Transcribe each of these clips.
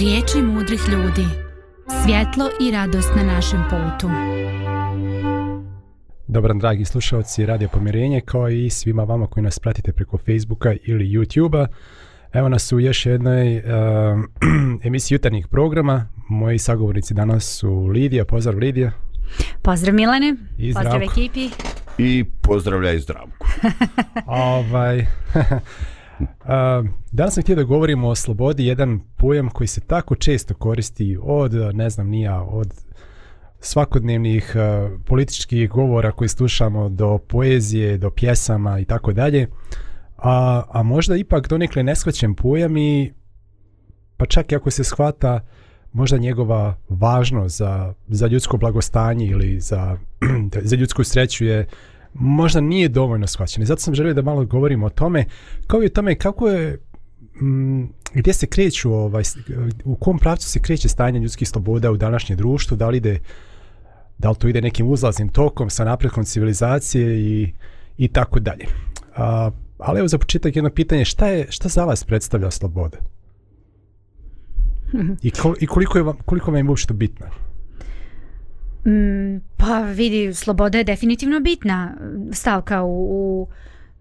Riječi mudrih ljudi. Svjetlo i radost na našem putu. Dobran dragi slušalci Radio Pomirenje kao i svima vama koji nas pratite preko Facebooka ili YouTubea. Evo nas u još jednoj uh, emisiji jutarnjih programa. Moji sagovornici danas su Lidija. Pozdrav Lidija. Pozdrav Milane. I zdravko. Pozdrav ekipi. I pozdravlja i zdravku. ovaj... danas sam htio da govorimo o slobodi, jedan pojam koji se tako često koristi od, ne znam, nija, od svakodnevnih eh, političkih govora koji slušamo do poezije, do pjesama i tako dalje. A, a možda ipak donekle neshvaćen pojam i pa čak i ako se shvata možda njegova važnost za, za ljudsko blagostanje ili za, za ljudsku sreću je uh, možda nije dovoljno shvaćeno. Zato sam želio da malo govorimo o tome, kao i o tome kako je, m, mm, gdje se kreću, ovaj, u kom pravcu se kreće stajanje ljudskih sloboda u današnje društvu, da li, ide, da li to ide nekim uzlaznim tokom sa napretkom civilizacije i, i tako dalje. A, ali evo za početak jedno pitanje, šta, je, šta za vas predstavlja sloboda? I, ko, i koliko, je vam, koliko vam je uopšte bitno? Mm, pa vidi, sloboda je definitivno bitna stavka u, u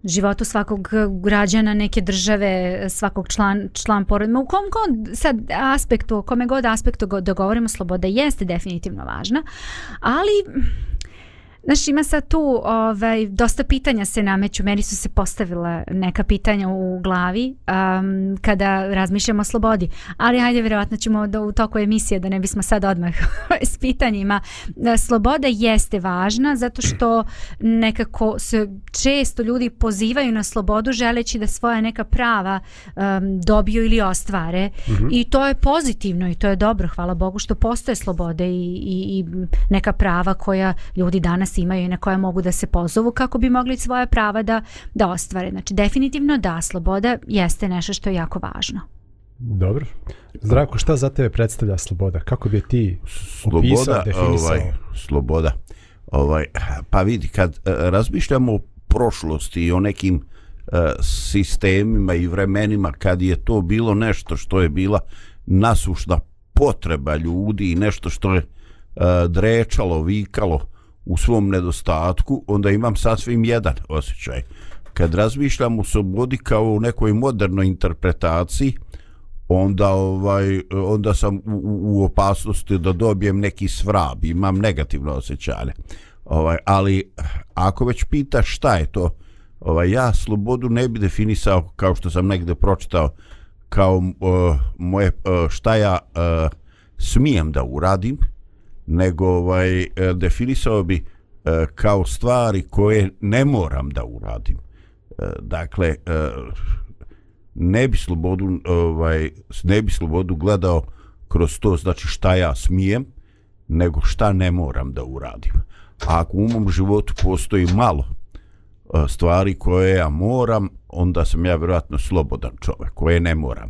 životu svakog građana neke države, svakog član, član porodima. U kom god sad aspektu, kome god aspektu go, da govorimo, sloboda jeste definitivno važna. Ali Znaš, ima sad tu ovaj, dosta pitanja se nameću. Meni su se postavila neka pitanja u glavi um, kada razmišljamo o slobodi. Ali hajde, vjerovatno ćemo do, u toku emisije da ne bismo sad odmah s pitanjima. Sloboda jeste važna zato što nekako se često ljudi pozivaju na slobodu želeći da svoja neka prava um, dobiju ili ostvare. Mm -hmm. I to je pozitivno i to je dobro, hvala Bogu, što postoje slobode i, i, i neka prava koja ljudi danas interes imaju i na koje mogu da se pozovu kako bi mogli svoje prava da, da ostvare. Znači, definitivno da, sloboda jeste nešto što je jako važno. Dobro. Zdravko, šta za tebe predstavlja sloboda? Kako bi ti sloboda, opisao, ovaj, definisao? Ovaj, sloboda. Ovaj, pa vidi, kad uh, razmišljamo o prošlosti i o nekim e, sistemima i vremenima kad je to bilo nešto što je bila nasušna potreba ljudi i nešto što je e, drečalo, vikalo uh, u svom nedostatku, onda imam sasvim jedan osjećaj. Kad razmišljam o slobodi kao u nekoj modernoj interpretaciji, onda ovaj onda sam u, u opasnosti da dobijem neki svrab, imam negativno osjećanje. Ovaj, ali ako već pita šta je to, ovaj, ja slobodu ne bi definisao kao što sam negde pročitao kao uh, moje, uh, šta ja uh, smijem da uradim, uh, nego ovaj e, definisao bi e, kao stvari koje ne moram da uradim. E, dakle ne bi slobodu ovaj ne bi slobodu gledao kroz to znači šta ja smijem, nego šta ne moram da uradim. A ako u mom životu postoji malo stvari koje ja moram, onda sam ja vjerojatno slobodan čovjek, koje ne moram.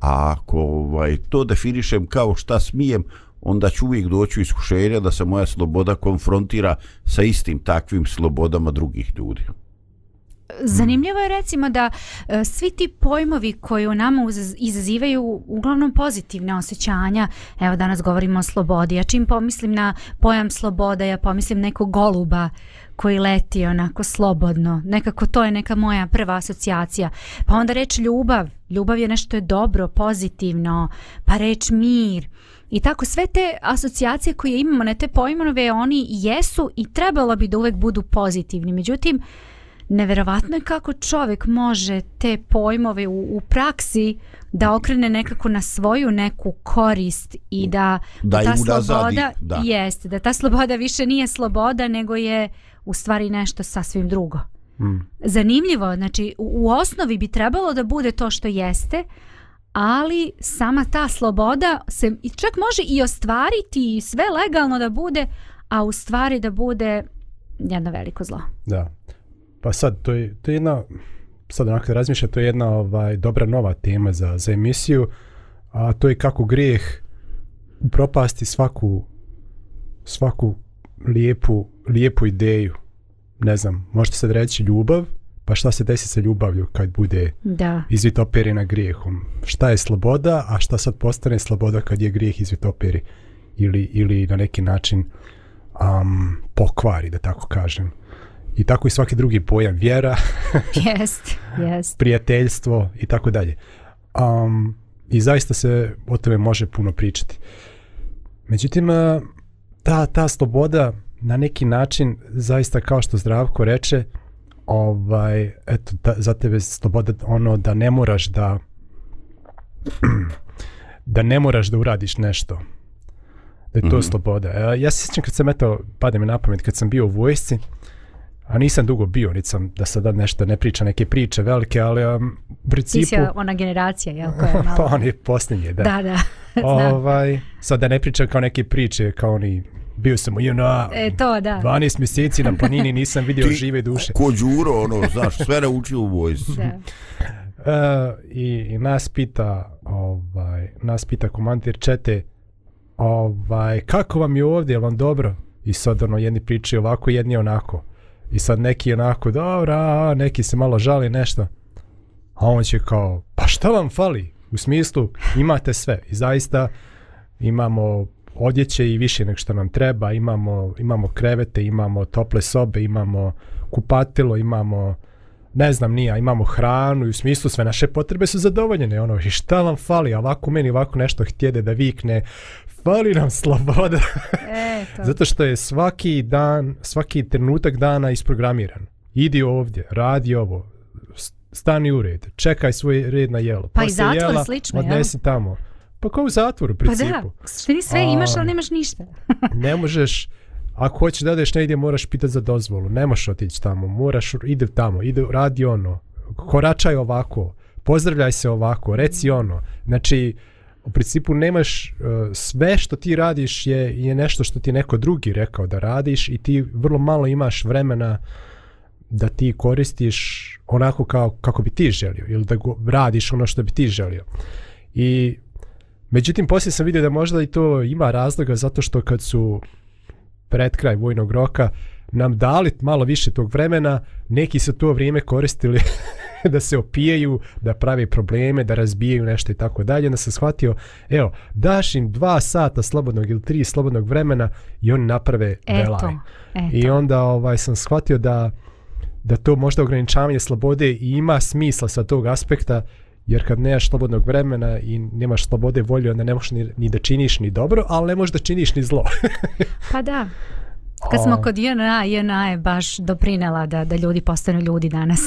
A ako ovaj, to definišem kao šta smijem, onda ću uvijek doći u iskušenja da se moja sloboda konfrontira sa istim takvim slobodama drugih ljudi. Zanimljivo je recimo da e, svi ti pojmovi koji u nama izazivaju uglavnom pozitivne osjećanja, evo danas govorimo o slobodi, ja čim pomislim na pojam sloboda, ja pomislim nekog goluba koji leti onako slobodno, nekako to je neka moja prva asocijacija, pa onda reč ljubav, ljubav je nešto je dobro, pozitivno, pa reč mir, mir, I tako sve te asocijacije koje imamo na te pojmanove, oni jesu i trebalo bi da uvek budu pozitivni. Međutim, neverovatno je kako čovek može te pojmove u, u praksi da okrene nekako na svoju neku korist i da, da ta sloboda da. jeste, da ta sloboda više nije sloboda nego je u stvari nešto sasvim drugo. Hmm. Zanimljivo, znači u, u osnovi bi trebalo da bude to što jeste, ali sama ta sloboda se čak može i ostvariti i sve legalno da bude, a u stvari da bude jedno veliko zlo. Da. Pa sad, to je, to je jedna, sad onako razmišljam, to je jedna ovaj, dobra nova tema za, za emisiju, a to je kako grijeh upropasti svaku svaku lijepu, lijepu ideju. Ne znam, možete sad reći ljubav, pa šta se desi sa ljubavlju kad bude da. izvitoperena grijehom? Šta je sloboda, a šta sad postane sloboda kad je grijeh izvitoperi ili, ili na neki način um, pokvari, da tako kažem. I tako i svaki drugi pojam, vjera, jest, jest. prijateljstvo i tako dalje. Um, I zaista se o tome može puno pričati. Međutim, e, ta, ta sloboda na neki način, zaista kao što Zdravko reče, ovaj, eto, da, za tebe sloboda ono da ne moraš da da ne moraš da uradiš nešto. Da je to mm -hmm. sloboda. E, ja se sjećam kad sam eto, pade mi na pamet, kad sam bio u vojsci, a nisam dugo bio, nisam da sada nešto ne priča, neke priče velike, ali um, u principu... Ti si ona generacija, jel? Koja je malo... pa on je posljednji, da. Da, da. Ovaj, sad da ne pričam kao neke priče, kao oni bio sam u JNA e, to, da. 12 mjeseci na planini nisam vidio Ti, žive duše ko džuro ono znaš sve ne uči u vojsku uh, e, i, i nas pita ovaj, nas pita komandir čete ovaj, kako vam je ovdje je vam dobro i sad ono jedni priči ovako jedni onako i sad neki onako dobra neki se malo žali nešto a on će kao pa šta vam fali u smislu imate sve i zaista imamo odjeće i više nego što nam treba, imamo, imamo krevete, imamo tople sobe, imamo kupatilo, imamo ne znam nija, imamo hranu i u smislu sve naše potrebe su zadovoljene, ono, i šta vam fali, ovako meni ovako nešto htjede da vikne, fali nam sloboda. Eto. Zato što je svaki dan, svaki trenutak dana isprogramiran. Idi ovdje, radi ovo, stani u red, čekaj svoj red na jelo. Pa i zatvor jela, slično, jel? Odnesi tamo. Pa kao u zatvoru, u principu. Pa da, ti sve A, imaš, ali nemaš ništa. ne možeš, ako hoćeš da odeš negdje, moraš pitati za dozvolu. Ne možeš otići tamo, moraš, ide tamo, ide, radi ono, koračaj ovako, pozdravljaj se ovako, reci ono. Znači, u principu nemaš, e, sve što ti radiš je, je nešto što ti neko drugi rekao da radiš i ti vrlo malo imaš vremena da ti koristiš onako kao, kako bi ti želio ili da go, radiš ono što bi ti želio. I Međutim, poslije sam vidio da možda i to ima razloga zato što kad su pred kraj vojnog roka nam dali malo više tog vremena, neki su to vrijeme koristili da se opijaju, da pravi probleme, da razbijaju nešto i tako dalje. Onda sam shvatio, evo, daš im dva sata slobodnog ili tri slobodnog vremena i oni naprave velaj. I onda ovaj sam shvatio da da to možda ograničavanje slobode i ima smisla sa tog aspekta, jer kad nemaš slobodnog vremena i nemaš slobode volje, onda ne možeš ni, ni da činiš ni dobro, ali ne možeš da činiš ni zlo. pa da. Kad smo kod INA, INA je baš doprinela da, da ljudi postanu ljudi danas.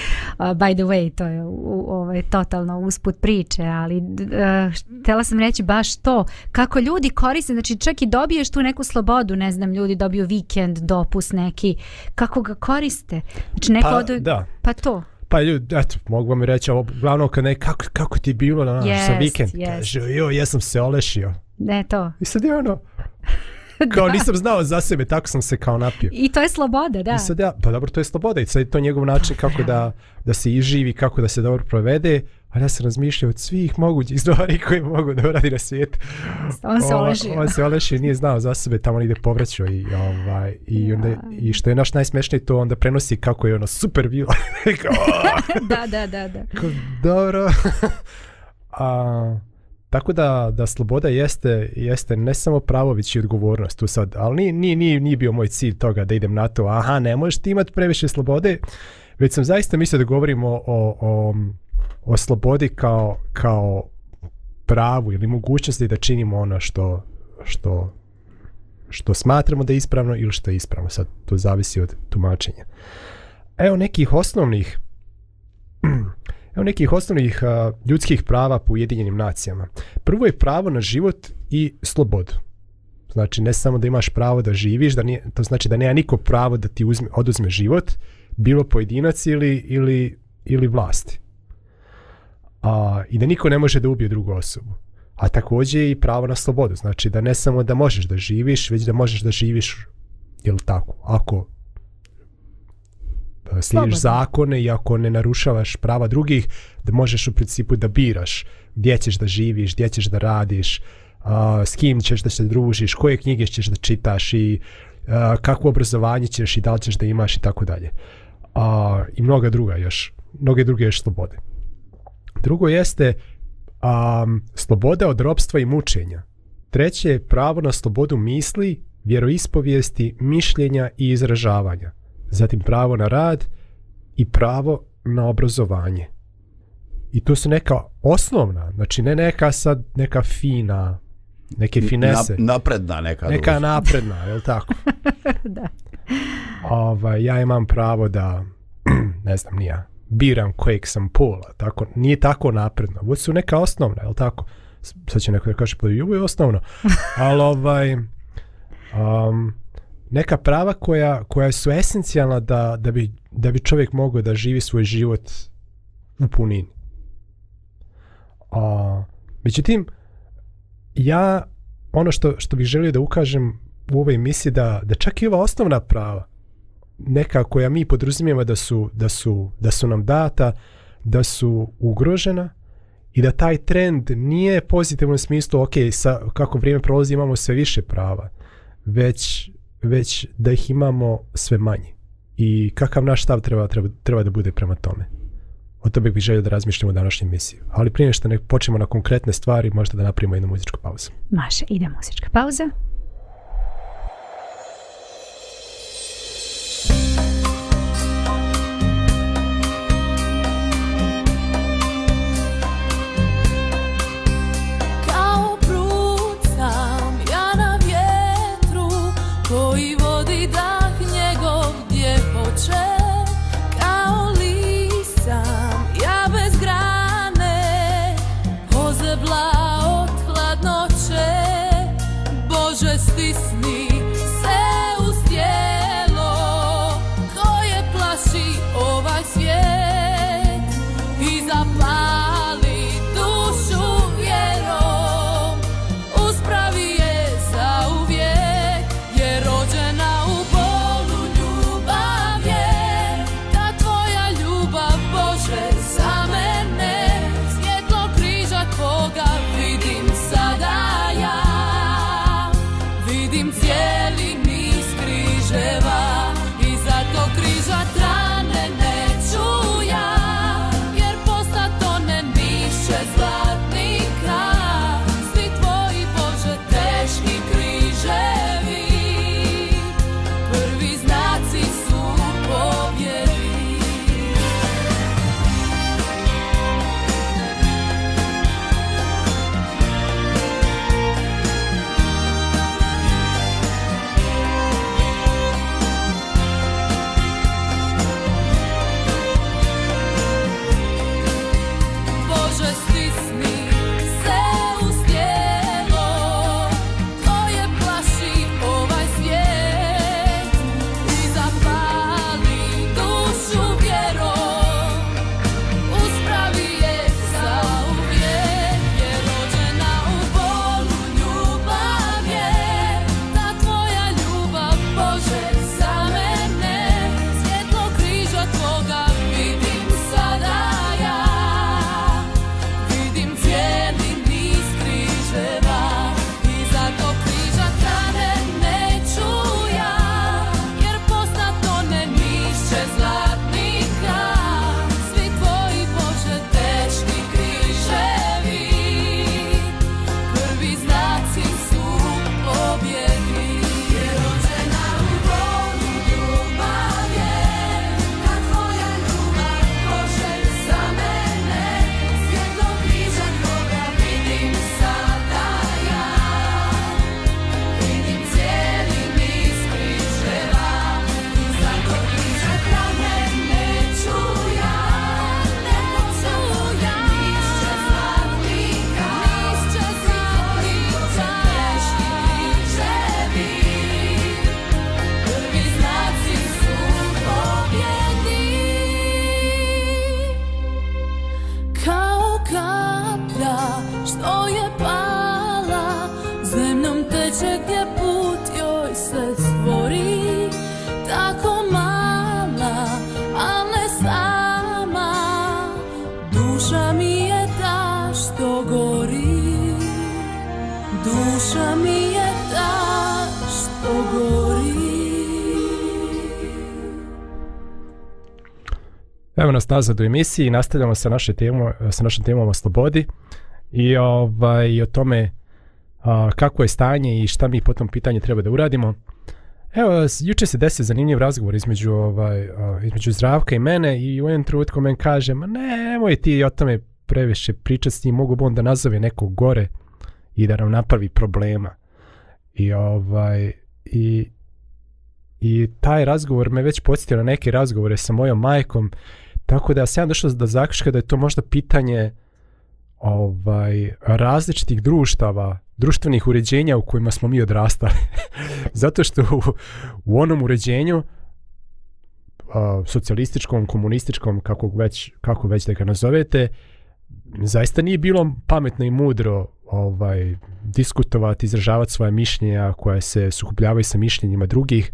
By the way, to je u, ovaj, totalno usput priče, ali uh, e, htjela sam reći baš to, kako ljudi koriste, znači čak i dobiješ tu neku slobodu, ne znam, ljudi dobiju vikend, dopus neki, kako ga koriste? Znači, neko pa, od... da. pa to. Pa to. Pa ljudi, eto, mogu vam reći ovo, glavno kad ne, kako, kako ti je bilo na yes, sa vikend? Yes. Da, jo, jesam se olešio. Ne, to. I sad je ono, kao nisam znao za sebe, tako sam se kao napio. I to je sloboda, da. I sad ja, pa dobro, to je sloboda i sad je to njegov način kako da, da se iživi, kako da se dobro provede. Uh, ali ja sam razmišljao od svih mogućih stvari koje mogu da uradi na svijet. On se olešio. On se olešio, nije znao za sebe, tamo ide povraćao i, ovaj, i, ja. onda, i što je naš najsmešniji to onda prenosi kako je ono super bilo. da, da, da. da. Ko, dobro. A, tako da, da sloboda jeste, jeste ne samo pravo, već i odgovornost tu sad. Ali nije, nije, nije, nije bio moj cilj toga da idem na to. Aha, ne možeš ti imati previše slobode. Već sam zaista mislio da govorimo o, o, o o slobodi kao, kao pravu ili mogućnosti da činimo ono što, što, što smatramo da je ispravno ili što je ispravno. Sad to zavisi od tumačenja. Evo nekih osnovnih evo nekih osnovnih a, ljudskih prava po ujedinjenim nacijama. Prvo je pravo na život i slobodu. Znači ne samo da imaš pravo da živiš, da nije, to znači da nema niko pravo da ti uzme, oduzme život, bilo pojedinac ili, ili, ili vlasti a, i da niko ne može da ubije drugu osobu. A također i pravo na slobodu, znači da ne samo da možeš da živiš, već da možeš da živiš, ili tako, ako e, slijediš zakone i ako ne narušavaš prava drugih, da možeš u principu da biraš gdje ćeš da živiš, gdje ćeš da radiš, a, s kim ćeš da se družiš, koje knjige ćeš da čitaš i a, e, kako obrazovanje ćeš i da li ćeš da imaš i tako dalje. A, I mnoga druga još, mnoge druge još slobode. Drugo jeste um, sloboda od robstva i mučenja. Treće je pravo na slobodu misli, vjeroispovijesti, mišljenja i izražavanja. Zatim pravo na rad i pravo na obrazovanje. I to su neka osnovna, znači ne neka sad neka fina, neke finese. Na, napredna neka. Neka duža. napredna, je li tako? da. Ova, ja imam pravo da, ne znam, nija, biram kojeg sam pola, tako, nije tako napredno, ovo su neka osnovna, je li tako? Sad će neko da kaže, pa ovo je osnovno, ali ovaj, um, neka prava koja, koja su esencijalna da, da, bi, da bi čovjek mogao da živi svoj život u punini. A, uh, međutim, ja ono što, što bih želio da ukažem u ovoj emisiji da, da čak i ova osnovna prava, neka koja mi podrazumijemo da su, da, su, da su nam data, da su ugrožena i da taj trend nije pozitivno u smislu ok, sa, kako vrijeme prolazi imamo sve više prava, već, već da ih imamo sve manje. I kakav naš stav treba, treba, treba da bude prema tome? O tome bih želio da razmišljamo u današnjoj emisiji. Ali prije što ne počnemo na konkretne stvari, možda da napravimo jednu muzičku pauzu. Maša, ide muzička pauza. Pauza. Evo nas nazad u emisiji i nastavljamo sa, naše temo, sa našim temom o slobodi i, ovaj, i o tome a, kako je stanje i šta mi po tom pitanju treba da uradimo. Evo, juče se desio zanimljiv razgovor između, ovaj, a, između Zdravka i mene i u jednom trutku men kaže, ma ne, nemoj ti o tome previše pričati s njim, mogu bom da nazove nekog gore i da nam napravi problema. I ovaj, i I taj razgovor me već podsjetio na neke razgovore sa mojom majkom Tako da ja sam došao da zaključka da je to možda pitanje ovaj različitih društava, društvenih uređenja u kojima smo mi odrastali. Zato što u, u onom uređenju uh, socijalističkom, komunističkom, kako već, kako već da ga nazovete, zaista nije bilo pametno i mudro ovaj diskutovati, izražavati svoje mišljenja koje se sukupljavaju sa mišljenjima drugih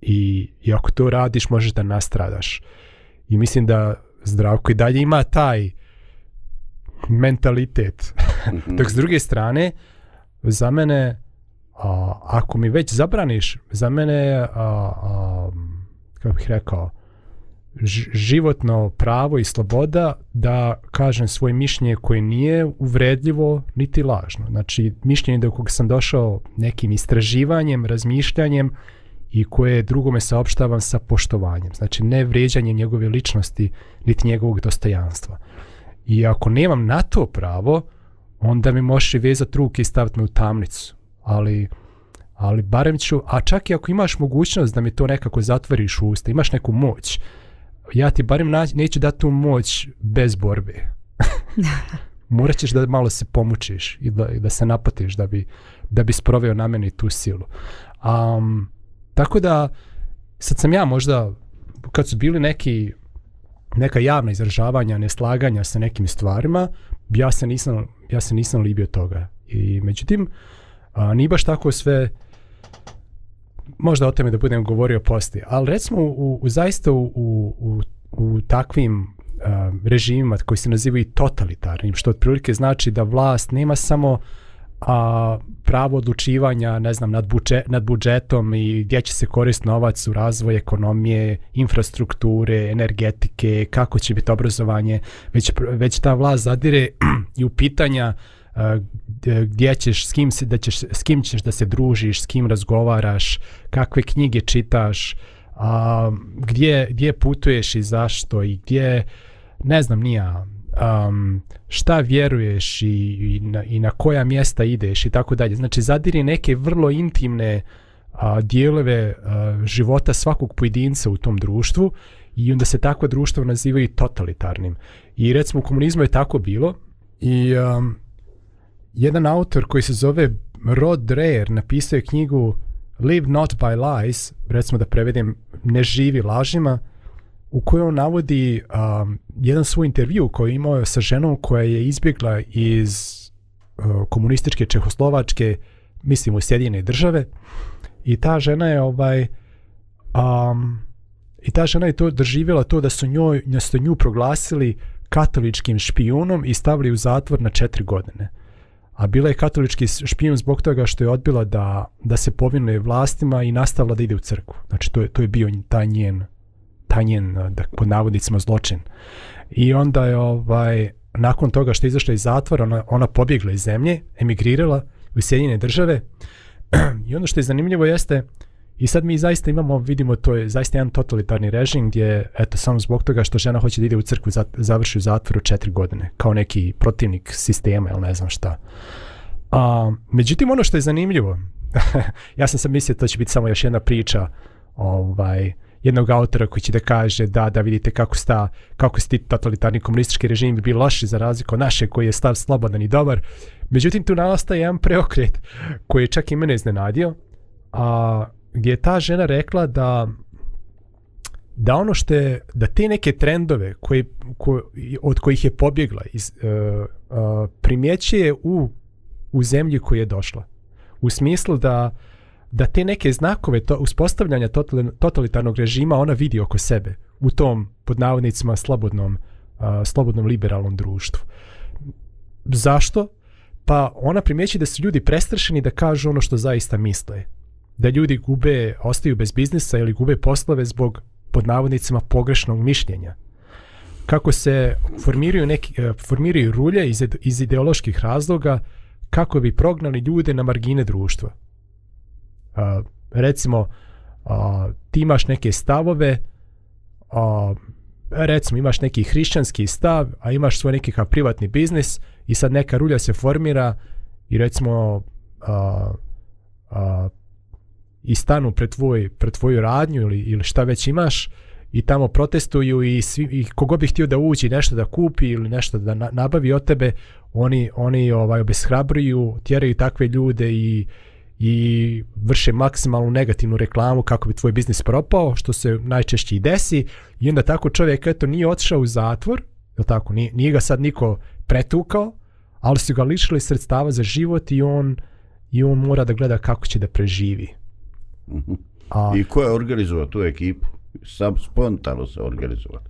i, i ako to radiš možeš da nastradaš. Uh, I mislim da Zdravko i dalje ima taj mentalitet. Mm -hmm. Dok s druge strane, za mene, a, ako mi već zabraniš, za mene, a, a, kako bih rekao, životno pravo i sloboda da kažem svoje mišljenje koje nije uvredljivo niti lažno. Znači, mišljenje do kog sam došao nekim istraživanjem, razmišljanjem, uh, i koje drugome saopštavam sa poštovanjem. Znači ne vrijeđanje njegove ličnosti niti njegovog dostojanstva. I ako nemam na to pravo, onda mi možeš i vezati ruke i staviti me u tamnicu. Ali, ali barem ću, a čak i ako imaš mogućnost da mi to nekako zatvoriš u usta, imaš neku moć, ja ti barem na, neću dati tu moć bez borbe. Morat ćeš da malo se pomučiš i da, i da se napatiš da bi, da bi sproveo na meni tu silu. Um, Tako da, sad sam ja možda, kad su bili neki, neka javna izražavanja, neslaganja sa nekim stvarima, ja se nisam, ja se nisam libio toga. I međutim, a, ni baš tako sve, možda o teme da budem govorio poslije, ali recimo u, u zaista u, u, u, u takvim a, režimima koji se nazivaju totalitarnim, što otprilike znači da vlast nema samo a, a, pravo odlučivanja ne znam, nad, budže, nad budžetom i gdje će se korist novac u razvoj ekonomije, infrastrukture, energetike, kako će biti obrazovanje, već, već ta vlast zadire i u pitanja a, gdje ćeš, s kim, se, da ćeš, s kim ćeš da se družiš, s kim razgovaraš, kakve knjige čitaš, a, gdje, gdje putuješ i zašto i gdje, ne znam, nija, um, šta vjeruješ i, i, na, i na koja mjesta ideš i tako dalje. Znači zadiri neke vrlo intimne uh, dijelove uh, života svakog pojedinca u tom društvu i onda se takvo društvo nazivaju totalitarnim. I recimo u komunizmu je tako bilo i um, jedan autor koji se zove Rod Dreher napisao je knjigu Live not by lies, recimo da prevedem ne živi lažima, u kojoj on navodi um, jedan svoj intervju koji je imao sa ženom koja je izbjegla iz uh, komunističke Čehoslovačke, mislim u Sjedine države. I ta žena je ovaj um, i ta žena je to doživjela to da su njoj, da su nju proglasili katoličkim špijunom i stavili u zatvor na četiri godine. A bila je katolički špijun zbog toga što je odbila da, da se povinuje vlastima i nastavila da ide u crkvu. Znači to je, to je bio taj njen uh, tanjen, da pod navodnicima zločin. I onda je ovaj, nakon toga što je izašla iz zatvora, ona, ona pobjegla iz zemlje, emigrirala u Sjedinjene države. I ono što je zanimljivo jeste, i sad mi zaista imamo, vidimo, to je zaista jedan totalitarni režim gdje, eto, samo zbog toga što žena hoće da ide u crkvu, završi u zatvoru četiri godine, kao neki protivnik sistema ili ne znam šta. A, međutim, ono što je zanimljivo, ja sam sad mislio da to će biti samo još jedna priča, ovaj, uh, jednog autora koji će da kaže da da vidite kako sta kako sti totalitarni komunistički režim bi bio loši za razliku od naše koji je stav slobodan i dobar. Međutim tu nastaje jedan preokret koji je čak i mene iznenadio. A gdje je ta žena rekla da da ono što je, da te neke trendove koje, ko, od kojih je pobjegla iz, uh, uh, primjećuje u, u zemlji koji je došla. U smislu da uh, da te neke znakove to, uspostavljanja totalitarnog režima ona vidi oko sebe u tom pod navodnicima slobodnom uh, slobodnom liberalnom društvu. Zašto? Pa ona primjeći da su ljudi prestrašeni da kažu ono što zaista misle. Da ljudi gube, ostaju bez biznisa ili gube poslove zbog pod navodnicima pogrešnog mišljenja. Kako se formiraju, neki, uh, formiraju rulje iz, iz ideoloških razloga kako bi prognali ljude na margine društva recimo a, ti imaš neke stavove a, recimo imaš neki hrišćanski stav a imaš svoj neki kao privatni biznis i sad neka rulja se formira i recimo a, a, i stanu pred, tvoj, pred tvoju radnju ili, ili šta već imaš i tamo protestuju i, svi, i kogo bi htio da uđi nešto da kupi ili nešto da na, nabavi od tebe oni, oni ovaj obeshrabruju tjeraju takve ljude i, i vrše maksimalnu negativnu reklamu kako bi tvoj biznis propao, što se najčešće i desi. I onda tako čovjek eto, nije otišao u zatvor, je tako, nije, nije ga sad niko pretukao, ali su ga lišili sredstava za život i on, i on mora da gleda kako će da preživi. Mhm. A... I ko je organizovao tu ekipu? Sam spontano se organizovao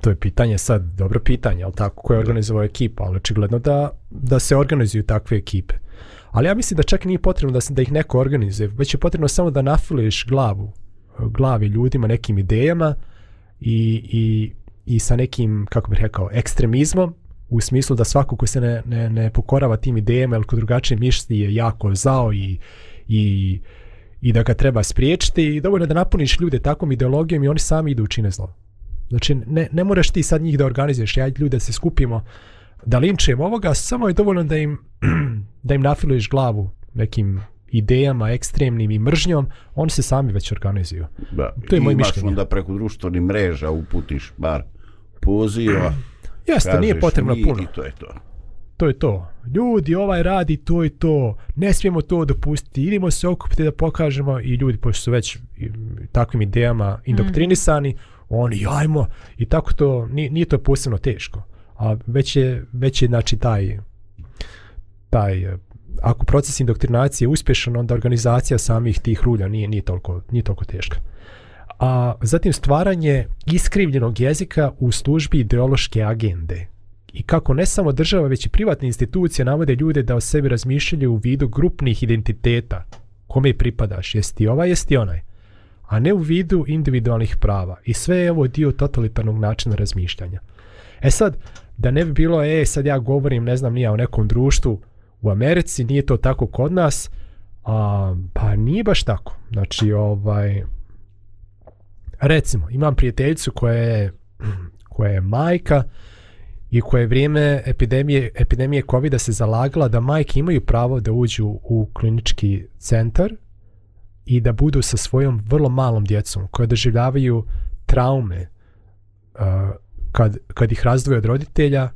to je pitanje sad, dobro pitanje, ali tako, koje je organizovao ekipa, ali očigledno da, da se organizuju takve ekipe. Ali ja mislim da čak nije potrebno da se da ih neko organizuje, već je potrebno samo da nafiliš glavu, glavi ljudima nekim idejama i, i, i sa nekim, kako bih rekao, ekstremizmom, u smislu da svako ko se ne, ne, ne pokorava tim idejama ili ko drugačije misli je jako zao i, i, i da ga treba spriječiti i dovoljno da napuniš ljude takvom ideologijom i oni sami idu učine zlo. Mm. Znači, ne, ne moraš ti sad njih da organizuješ, ja ljude se skupimo, da linčujem ovoga, samo je dovoljno da im, da im nafiluješ glavu nekim idejama ekstremnim i mržnjom, oni se sami već organizuju. Da. To je moj mišljenje. Imaš onda preko društvenih mreža uputiš bar poziva. Jeste, kažeš, nije potrebno puno. I to je to. To je to. Ljudi, ovaj radi, to je to. Ne smijemo to dopustiti. Idemo se okupiti da pokažemo i ljudi, pošto su već takvim idejama mhm. indoktrinisani, mm -hmm oni jajmo i tako to nije, nije to posebno teško a već je već je znači taj taj ako proces indoktrinacije je uspješan onda organizacija samih tih rulja nije nije toliko nije toliko teška a zatim stvaranje iskrivljenog jezika u službi ideološke agende i kako ne samo država već i privatne institucije navode ljude da o sebi razmišljaju u vidu grupnih identiteta kome pripadaš jesi ti ovaj jesi ti onaj a ne u vidu individualnih prava. I sve je ovo dio totalitarnog načina razmišljanja. E sad, da ne bi bilo, e, sad ja govorim, ne znam, nije o nekom društvu u Americi, nije to tako kod nas, a, pa nije baš tako. Znači, ovaj, recimo, imam prijateljicu koja je, koja je majka, i koje je vrijeme epidemije, epidemije COVID-a se zalagala da majke imaju pravo da uđu u klinički centar, i da budu sa svojom vrlo malom djecom koja doživljavaju traume uh, kad, kad ih razdvoje od roditelja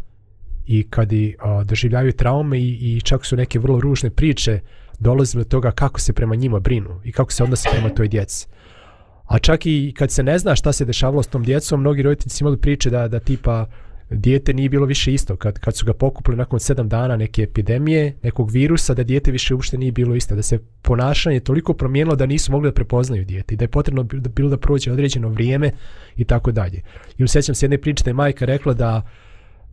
i kad ih uh, doživljavaju traume i, i čak su neke vrlo ružne priče dolazile do toga kako se prema njima brinu i kako se odnose prema toj djeci. A čak i kad se ne zna šta se dešavalo s tom djecom, mnogi roditelji su imali priče da, da tipa uh, dijete nije bilo više isto kad, kad su ga pokupili nakon sedam dana neke epidemije, nekog virusa, da dijete više uopšte nije bilo isto, da se ponašanje toliko promijenilo da nisu mogli da prepoznaju dijete i da je potrebno da bilo da prođe određeno vrijeme i tako dalje. I usjećam se jedne priče da je majka rekla da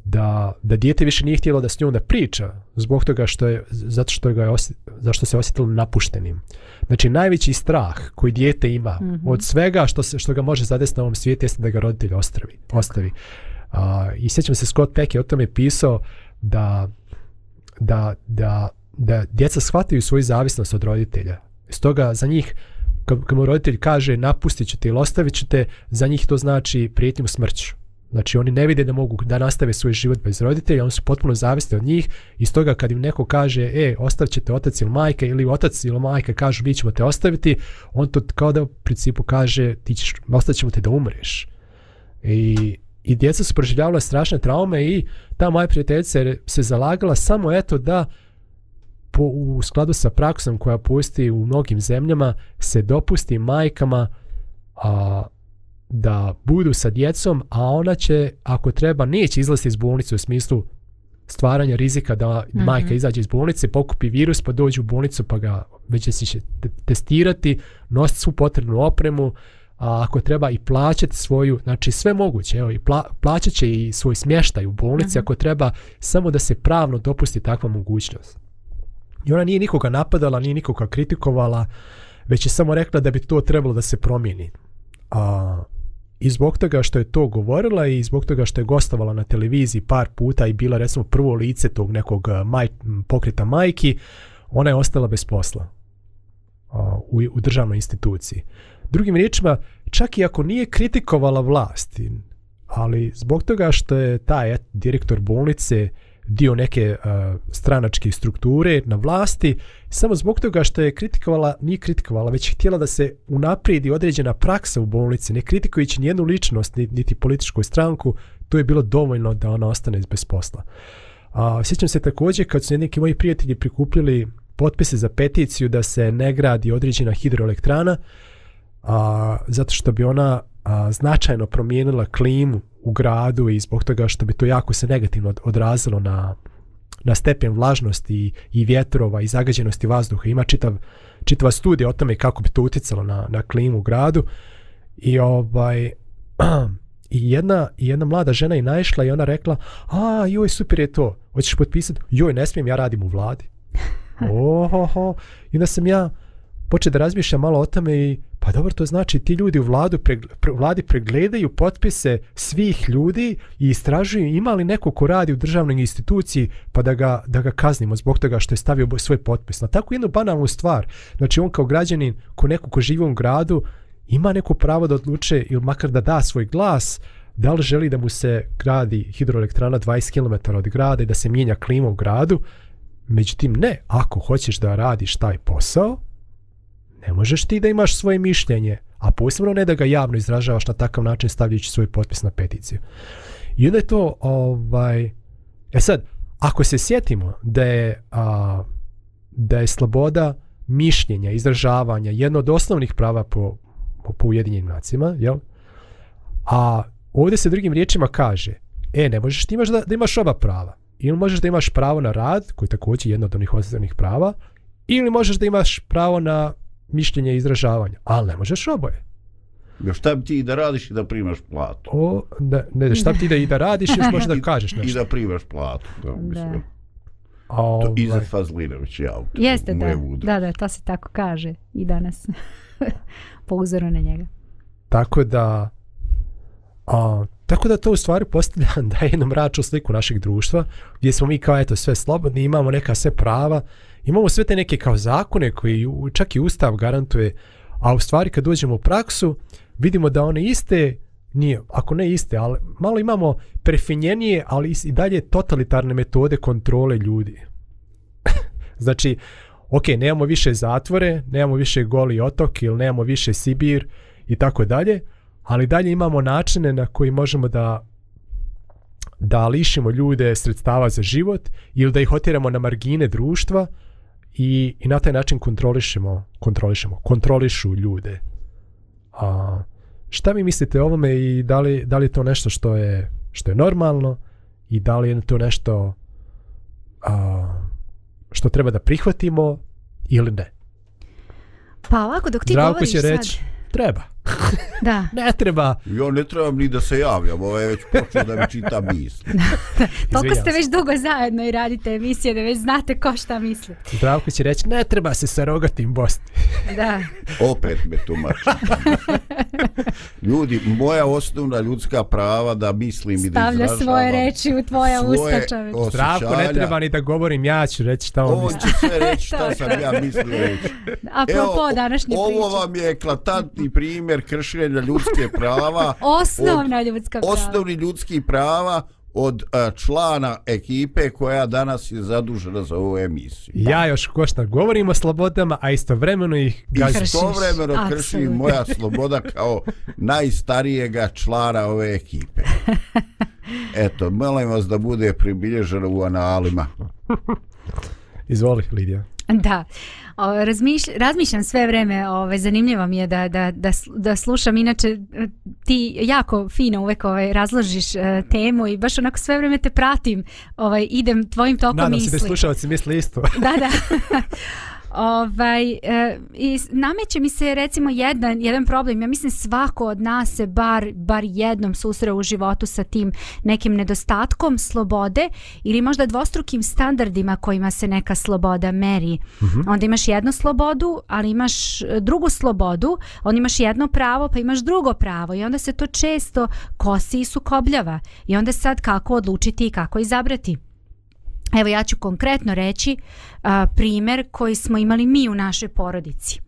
da, da dijete više nije htjelo da s njom da priča zbog toga što je, zato što ga je osjet, zašto se osjetilo napuštenim. Znači, najveći strah koji dijete ima mm -hmm. od svega što, se, što ga može zadesiti na ovom svijetu jeste da ga roditelj ostavi. ostavi. Okay. A, I sjećam se, Scott Peck je o tome pisao da, da, da, da djeca shvataju svoju zavisnost od roditelja. Stoga za njih, kad, kad mu roditelj kaže napustit ću te ili ostavit ću te, za njih to znači prijetnju smrću. Znači oni ne vide da mogu da nastave svoj život bez roditelja, oni su potpuno zavisni od njih i stoga kad im neko kaže e, ostavit ćete otac ili majka ili otac ili majka kažu mi ćemo te ostaviti, on to kao da u principu kaže ti ćeš, ostavit ćemo te da umreš. I i djeca su proživljavala strašne traume i ta moja prijateljica se zalagala samo eto da po, u skladu sa praksom koja pusti u mnogim zemljama se dopusti majkama a, da budu sa djecom, a ona će ako treba neće izlaziti iz bolnice u smislu stvaranja rizika da mm-hmm. majka izađe iz bolnice, pokupi virus pa dođe u bolnicu pa ga već će se testirati, nositi svu potrebnu opremu, uh, a ako treba i plaćati svoju, znači sve moguće, evo, i pla, plaćat će i svoj smještaj u bolnici mm -hmm. ako treba samo da se pravno dopusti takva mogućnost. I ona nije nikoga napadala, nije nikoga kritikovala, već je samo rekla da bi to trebalo da se promijeni. A, I zbog toga što je to govorila i zbog toga što je gostovala na televiziji par puta i bila recimo prvo lice tog nekog eh, maj, pokreta majki, ona je ostala bez posla a, u, u državnoj instituciji. Uh, Drugim riječima, čak i ako nije kritikovala vlast, ali zbog toga što je taj direktor bolnice dio neke uh, stranačke strukture na vlasti, samo zbog toga što je kritikovala, nije kritikovala, već je htjela da se unaprijedi određena praksa u bolnici, ne kritikujući nijednu ličnost, niti političku stranku, to je bilo dovoljno da ona ostane bez posla. Uh, sjećam se također kad su neki moji prijatelji prikupljili potpise za peticiju da se ne gradi određena hidroelektrana, uh, a, zato što bi ona a, značajno promijenila klimu u gradu i zbog toga što bi to jako se negativno odrazilo na, na stepen vlažnosti i, i vjetrova i zagađenosti vazduha. Ima čitav, čitava studija o tome kako bi to utjecalo na, na klimu u gradu. I ovaj, I jedna, jedna mlada žena je naišla i ona rekla, a joj super je to, hoćeš potpisati? Joj ne smijem, ja radim u vladi. Ohoho, i onda sam ja, uh, poče da razmišlja malo o tome i pa dobro to znači ti ljudi u vladu pregled, pre, vladi pregledaju potpise svih ljudi i istražuju ima li neko ko radi u državnoj instituciji pa da ga, da ga kaznimo zbog toga što je stavio svoj potpis na tako jednu banalnu stvar znači on kao građanin ko neko ko živi u gradu ima neko pravo da odluče ili makar da da svoj glas da li želi da mu se gradi hidroelektrana 20 km od grada i da se mijenja klima u gradu međutim ne ako hoćeš da radiš taj posao ne možeš ti da imaš svoje mišljenje, a posebno ne da ga javno izražavaš na takav način stavljajući svoj potpis na peticiju. I onda je to, ovaj, e sad, ako se sjetimo da je, a, da je sloboda mišljenja, izražavanja jedno od osnovnih prava po, po, po ujedinjenim nacima, jel? a ovdje se drugim riječima kaže, e, ne možeš ti imaš da, da imaš oba prava, ili možeš da imaš pravo na rad, koji je također jedno od onih osnovnih prava, ili možeš da imaš pravo na mišljenje i izražavanje, ali ne možeš oboje. Ja šta bi ti da radiš i da primaš platu? O, da, ne, šta bi ti da i da radiš još možeš da kažeš nešto. I da primaš platu, da, mislim. Da. To ovaj. Iza Fazlinović ja, Jeste da, vudra. da, da, to se tako kaže i danas po uzoru na njega. Tako da, a, Tako da to u stvari postavlja da je jednom raču sliku našeg društva, gdje smo mi kao eto sve slobodni, imamo neka sve prava, imamo sve te neke kao zakone koji čak i Ustav garantuje, a u stvari kad uđemo u praksu, vidimo da one iste, nije, ako ne iste, ali malo imamo prefinjenije, ali i dalje totalitarne metode kontrole ljudi. znači, ok, nemamo više zatvore, nemamo više goli otok ili nemamo više Sibir i tako dalje, ali dalje imamo načine na koji možemo da da lišimo ljude sredstava za život ili da ih otjeramo na margine društva i, i na taj način kontrolišemo, kontrolišemo, kontrolišu ljude. A, šta vi mislite o ovome i da li, da li je to nešto što je, što je normalno i da li je to nešto a, što treba da prihvatimo ili ne? Pa ovako, dok ti Zdravko govoriš će reći, sad... treba da. Ne treba. Jo, ne trebam ni da se javljam, ovo ovaj je već počeo da mi čita misli. Toliko ste već dugo zajedno i radite emisije da već znate ko šta misli. Zdravko će reći, ne treba se sa rogatim bosti. da. Opet me tumači. Ljudi, moja osnovna ljudska prava da mislim Stavlja i da izražavam. Stavlja svoje reči u tvoja usta čoveč. Zdravko, ne treba ni da govorim, ja ću reći šta on misli. On će sve reći šta sam ja mislio reći. Apropo današnje priče. Ovo vam je eklatantni primjer primjer kršenja ljudske prava osnovna od, ljudska prava osnovni ljudski prava od uh, člana ekipe koja danas je zadužena za ovu emisiju. Ja još košta govorim o slobodama, a istovremeno ih gažiš. Istovremeno krši moja sloboda kao najstarijega člana ove ekipe. Eto, molim vas da bude pribilježeno u analima. Izvoli, Lidija. Da. O, razmišlj, razmišljam sve vreme, ovaj zanimljivo mi je da da da da slušam. Inače e, ti jako fino uvek ovaj razložiš uh, temu i baš onako sve vreme te pratim. Ovaj idem tvojim tokom Nadam misli. Nadam se da slušaoci misle isto. Da, da. Ovaj, e, i nameće mi se recimo jedan, jedan problem. Ja mislim svako od nas se bar, bar jednom susreo u životu sa tim nekim nedostatkom slobode ili možda dvostrukim standardima kojima se neka sloboda meri. Mm -hmm. Onda imaš jednu slobodu, ali imaš e, drugu slobodu, onda imaš jedno pravo, pa imaš drugo pravo i onda se to često kosi i sukobljava. I onda sad kako odlučiti i kako izabrati? Evo ja ću konkretno reći a, primjer koji smo imali mi u našoj porodici.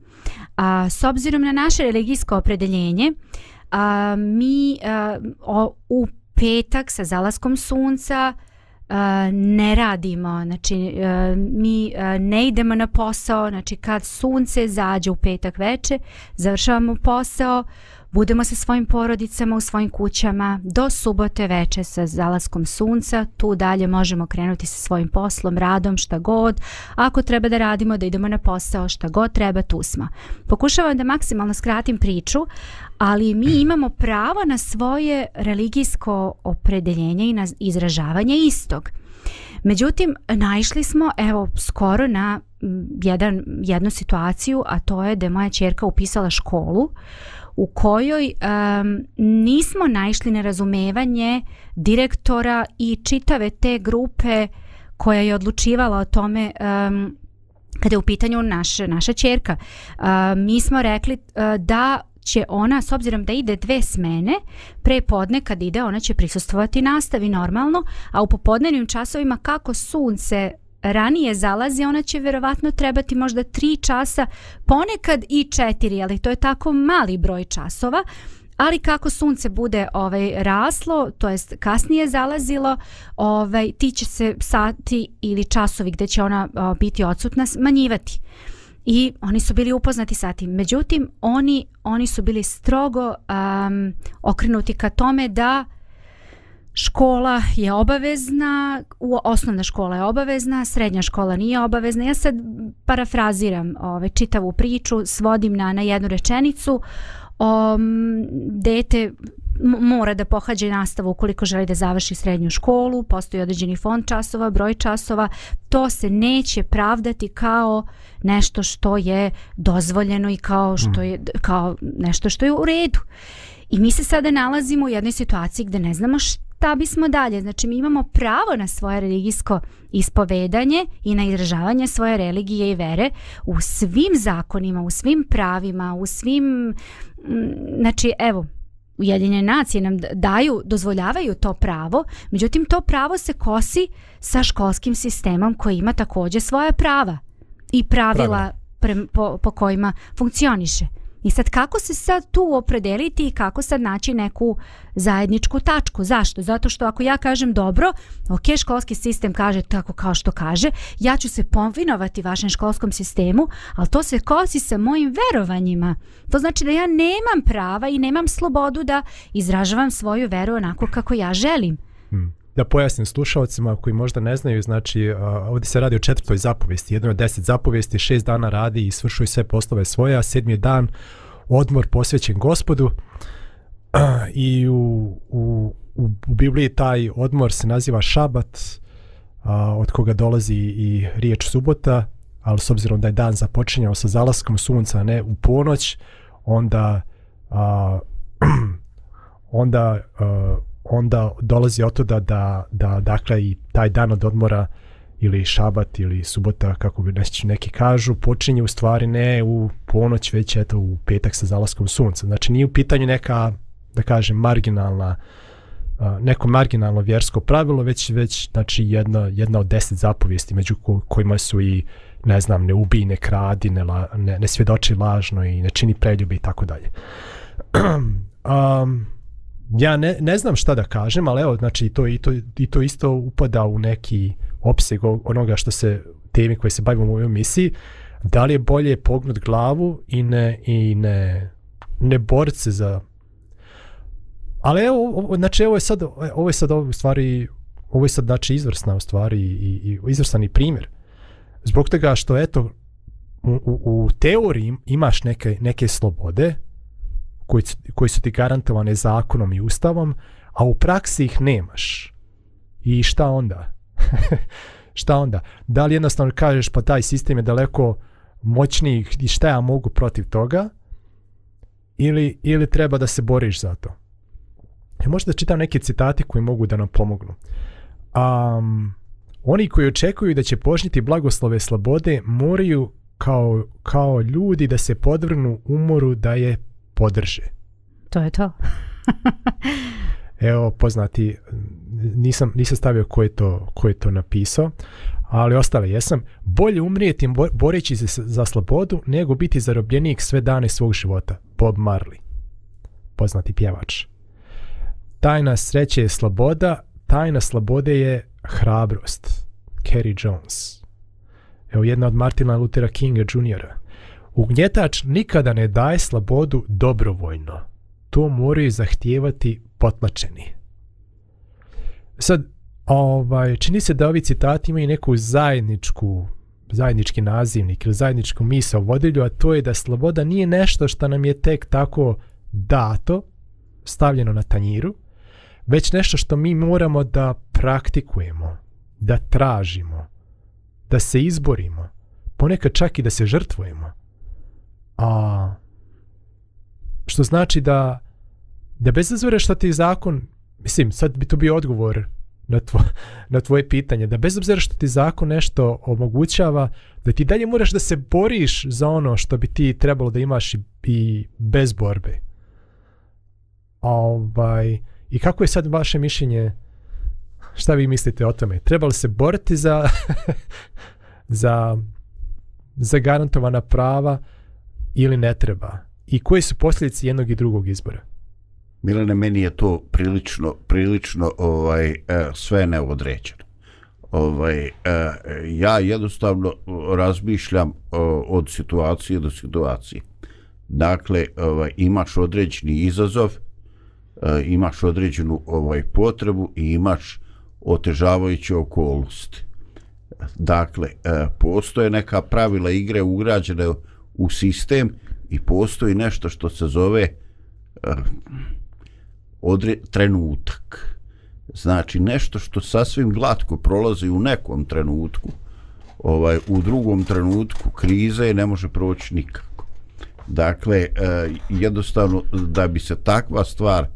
A, s obzirom na naše religijsko opredeljenje, a, mi a, o, u petak sa zalaskom sunca a, ne radimo. Znači, a, mi a, ne idemo na posao. Znači, kad sunce zađe u petak veče, završavamo posao, Budemo se svojim porodicama u svojim kućama do subote veče sa zalaskom sunca. Tu dalje možemo krenuti sa svojim poslom, radom, šta god. Ako treba da radimo, da idemo na posao, šta god treba, tu smo. Pokušavam da maksimalno skratim priču, ali mi imamo pravo na svoje religijsko opredeljenje i na izražavanje istog. Međutim, naišli smo evo skoro na jedan, jednu situaciju, a to je da je moja čerka upisala školu uh, u kojoj um, nismo naišli na razumevanje direktora i čitave te grupe koja je odlučivala o tome um, kada je u pitanju naš, naša čerka. Uh, mi smo rekli uh, da će ona, s obzirom da ide dve smene, pre podne kad ide, ona će prisustovati nastavi normalno, a u popodnevnim časovima kako sunce ranije zalazi, ona će verovatno trebati možda tri časa, ponekad i četiri, ali to je tako mali broj časova. Ali kako sunce bude ovaj raslo, to jest kasnije zalazilo, ovaj ti će se sati ili časovi gdje će ona o, biti odsutna smanjivati. I oni su bili upoznati sa tim. Međutim, oni, oni su bili strogo um, okrenuti ka tome da uh, škola je obavezna, u osnovna škola je obavezna, srednja škola nije obavezna. Ja sad parafraziram ovaj čitavu priču, svodim na na jednu rečenicu. Um, dete mora da pohađa nastavu ukoliko želi da završi srednju školu, postoji određeni fond časova, broj časova, to se neće pravdati kao nešto što je dozvoljeno i kao što je mm. kao nešto što je u redu. I mi se sada nalazimo u jednoj situaciji gde ne znamo šta da bismo dalje. Znači mi imamo pravo na svoje religijsko ispovedanje i na izražavanje svoje religije i vere u svim zakonima, u svim pravima, u svim... Znači evo, Ujedinjene nacije nam daju, dozvoljavaju to pravo, međutim to pravo se kosi sa školskim sistemom koji ima također svoje prava i pravila pre, po, po kojima funkcioniše. I sad kako se sad tu opredeliti i kako sad naći neku zajedničku tačku? Zašto? Zato što ako ja kažem dobro, ok, školski sistem kaže tako kao što kaže, ja ću se pominovati vašem školskom sistemu, ali to se kosi sa mojim verovanjima. To znači da ja nemam prava i nemam slobodu da izražavam svoju veru onako kako ja želim. Hmm da pojasnim slušalcima koji možda ne znaju, znači uh, ovdje se radi o četvrtoj zapovesti, jedno od deset zapovesti, šest dana radi i svršuje sve poslove svoje, a sedmi je dan odmor posvećen gospodu uh, i u, u, u, u Bibliji taj odmor se naziva šabat, uh, od koga dolazi i riječ subota, ali s obzirom da je dan započenjao sa zalaskom sunca, a ne u ponoć, onda uh, onda uh, onda dolazi od toga da, da, da dakle i taj dan od odmora ili šabat ili subota kako bi neći, neki kažu počinje u stvari ne u ponoć već eto u petak sa zalaskom sunca znači nije u pitanju neka da kažem marginalna neko marginalno vjersko pravilo već već znači jedna, jedna od deset zapovijesti među kojima su i ne znam ne ubij, ne kradi ne, la, ne, ne svjedoči lažno i ne čini preljubi i tako dalje um, ja ne, ne znam šta da kažem, ali evo, znači, to, i, to, i to isto upada u neki opseg onoga što se, temi koje se bavimo u ovoj misiji, da li je bolje pognut glavu i ne, i ne, ne boriti se za... Ali evo, ovo, znači, evo je sad, ovo je sad ovo, u stvari, ovo je sad, znači, izvrsna u stvari i, i izvrsani primjer. Zbog toga što, eto, u, u, u teoriji imaš neke, neke slobode, koji, koji su ti garantovane zakonom i ustavom, a u praksi ih nemaš. I šta onda? šta onda? Da li jednostavno kažeš pa taj sistem je daleko moćniji i šta ja mogu protiv toga? Ili, ili treba da se boriš za to? E, možda čitam neke citate koji mogu da nam pomognu. Um, oni koji očekuju da će požniti blagoslove slobode moraju kao, kao ljudi da se podvrnu umoru da je podrže. To je to. Evo, poznati, nisam, nisam stavio ko je, to, ko je to napisao, ali ostale jesam. Bolje umrijeti boreći se za slobodu nego biti zarobljenik sve dane svog života. Bob Marley, poznati pjevač. Tajna sreće je sloboda, tajna slobode je hrabrost. Kerry Jones. Evo, jedna od Martina Luthera Kinga Jr. Ugnjetač nikada ne daje slobodu dobrovoljno. To moraju zahtijevati potlačeni. Sad, ovaj, čini se da ovi citati imaju neku zajedničku zajednički nazivnik ili zajedničku misao vodilju, a to je da sloboda nije nešto što nam je tek tako dato, stavljeno na tanjiru, već nešto što mi moramo da praktikujemo, da tražimo, da se izborimo, ponekad čak i da se žrtvujemo. A, što znači da, da bez obzira što ti zakon, mislim, sad bi to bio odgovor na, tvo, na tvoje pitanje, da bez obzira što ti zakon nešto omogućava, da ti dalje moraš da se boriš za ono što bi ti trebalo da imaš i, i bez borbe. Ovaj, I kako je sad vaše mišljenje, šta vi mislite o tome? Trebali se boriti za, za, za garantovana prava, uh, ili ne treba i koje su posljedice jednog i drugog izbora? Milane, meni je to prilično, prilično ovaj, e, sve neodrećeno. Ovaj, e, ja jednostavno razmišljam e, od situacije do situacije. Dakle, ovaj, imaš određeni izazov, imaš određenu ovaj potrebu i imaš otežavajuće okolnosti. Dakle, postoje neka pravila igre ugrađene u u sistem i postoji nešto što se zove uh, odre, trenutak. Znači nešto što sasvim glatko prolazi u nekom trenutku, ovaj u drugom trenutku krize ne može proći nikako. Dakle, uh, jednostavno da bi se takva stvar eh,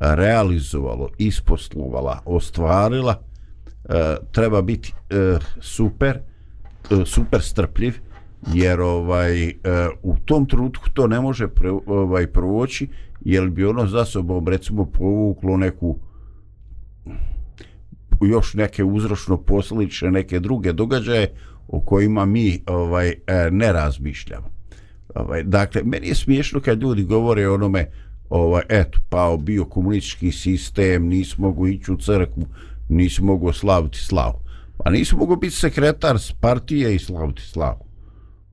realizovalo, isposlovala, ostvarila, uh, treba biti uh, super, uh, super strpljiv, uh, jer ovaj eh, u tom trenutku to ne može pre, ovaj provoći jer bi ono za sobom recimo povuklo neku još neke uzročno posljedične neke druge događaje o kojima mi ovaj eh, ne razmišljamo. Ovaj dakle meni je smiješno kad ljudi govore o onome ovaj eto pao bio komunistički sistem, nisi mogu ići u crkvu, nisi mogu slaviti slavu. Pa nisi mogu biti sekretar partije i slaviti slavu.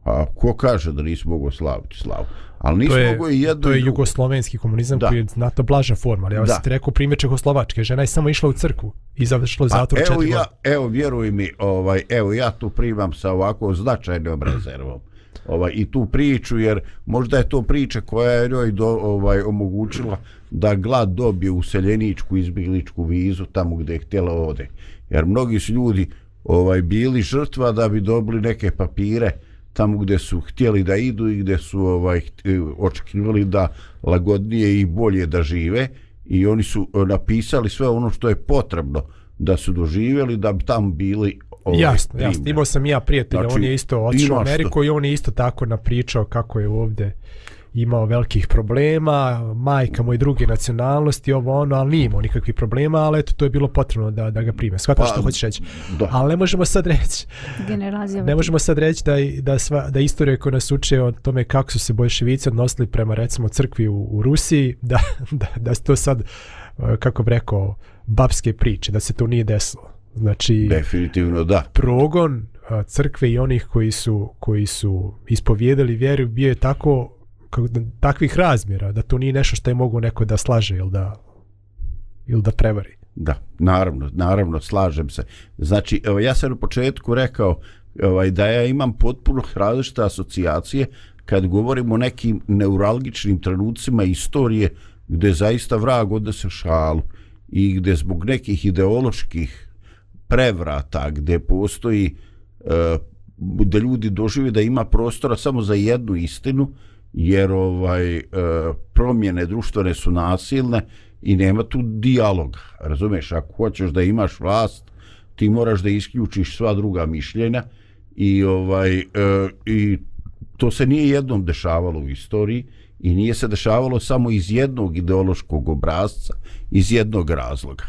A ko kaže da nismo mogli slaviti slavu? Ali nismo je, mogli jedno To je jugoslovenski komunizam da. koji je znato blaža forma. Ali ja vas ti rekao primjer Čehoslovačke. Žena je samo išla u crku i završila u pa zatvor četiri ja, Evo, vjeruj mi, ovaj, evo, ja tu primam sa ovako značajnom rezervom. Ovaj, I tu priču, jer možda je to priča koja je njoj do, ovaj, omogućila da glad dobije useljeničku izbjegličku vizu tamo gdje je htjela ode. Jer mnogi su ljudi ovaj bili žrtva da bi dobili neke papire, tamo gdje su htjeli da idu i gdje su ovaj očekivali da lagodnije i bolje da žive i oni su eh, napisali sve ono što je potrebno da su doživjeli da bi tam bili ovaj, jasno, primjer. jasno, imao sam ja prijatelja znači, on je isto otišao u Ameriku i on je isto tako napričao kako je ovdje imao velikih problema, majka moj druge nacionalnosti, ovo ono, ali nije imao nikakvih problema, ali eto, to je bilo potrebno da, da ga prime. Skvataš pa, što hoćeš reći. Da. Ali ne možemo sad reći, ne možemo sad reći da, da, sva, da istorija koja nas uče o tome kako su se bolševici odnosili prema recimo crkvi u, u Rusiji, da, da, da to sad, e, kako bih rekao, babske priče, da se to nije desilo. Znači, Definitivno da. Progon e, crkve i onih koji su, koji su ispovjedali vjeru bio je tako takvih razmjera da to nije nešto što je mogu neko da slaže ili da ili da prevari. Da, naravno, naravno slažem se. Znači, evo ja sam u početku rekao ovaj da ja imam potpuno različite asocijacije kad govorimo o nekim neuralgičnim trenucima istorije gde zaista vrag odnese šalu i gde zbog nekih ideoloških prevrata gde postoji uh, eh, da ljudi doživi da ima prostora samo za jednu istinu uh, jer ovaj e, promjene društvene su nasilne i nema tu dijaloga. Razumeš, ako hoćeš da imaš vlast, ti moraš da isključiš sva druga mišljenja i ovaj e, i to se nije jednom dešavalo u istoriji i nije se dešavalo samo iz jednog ideološkog obrazca, iz jednog razloga.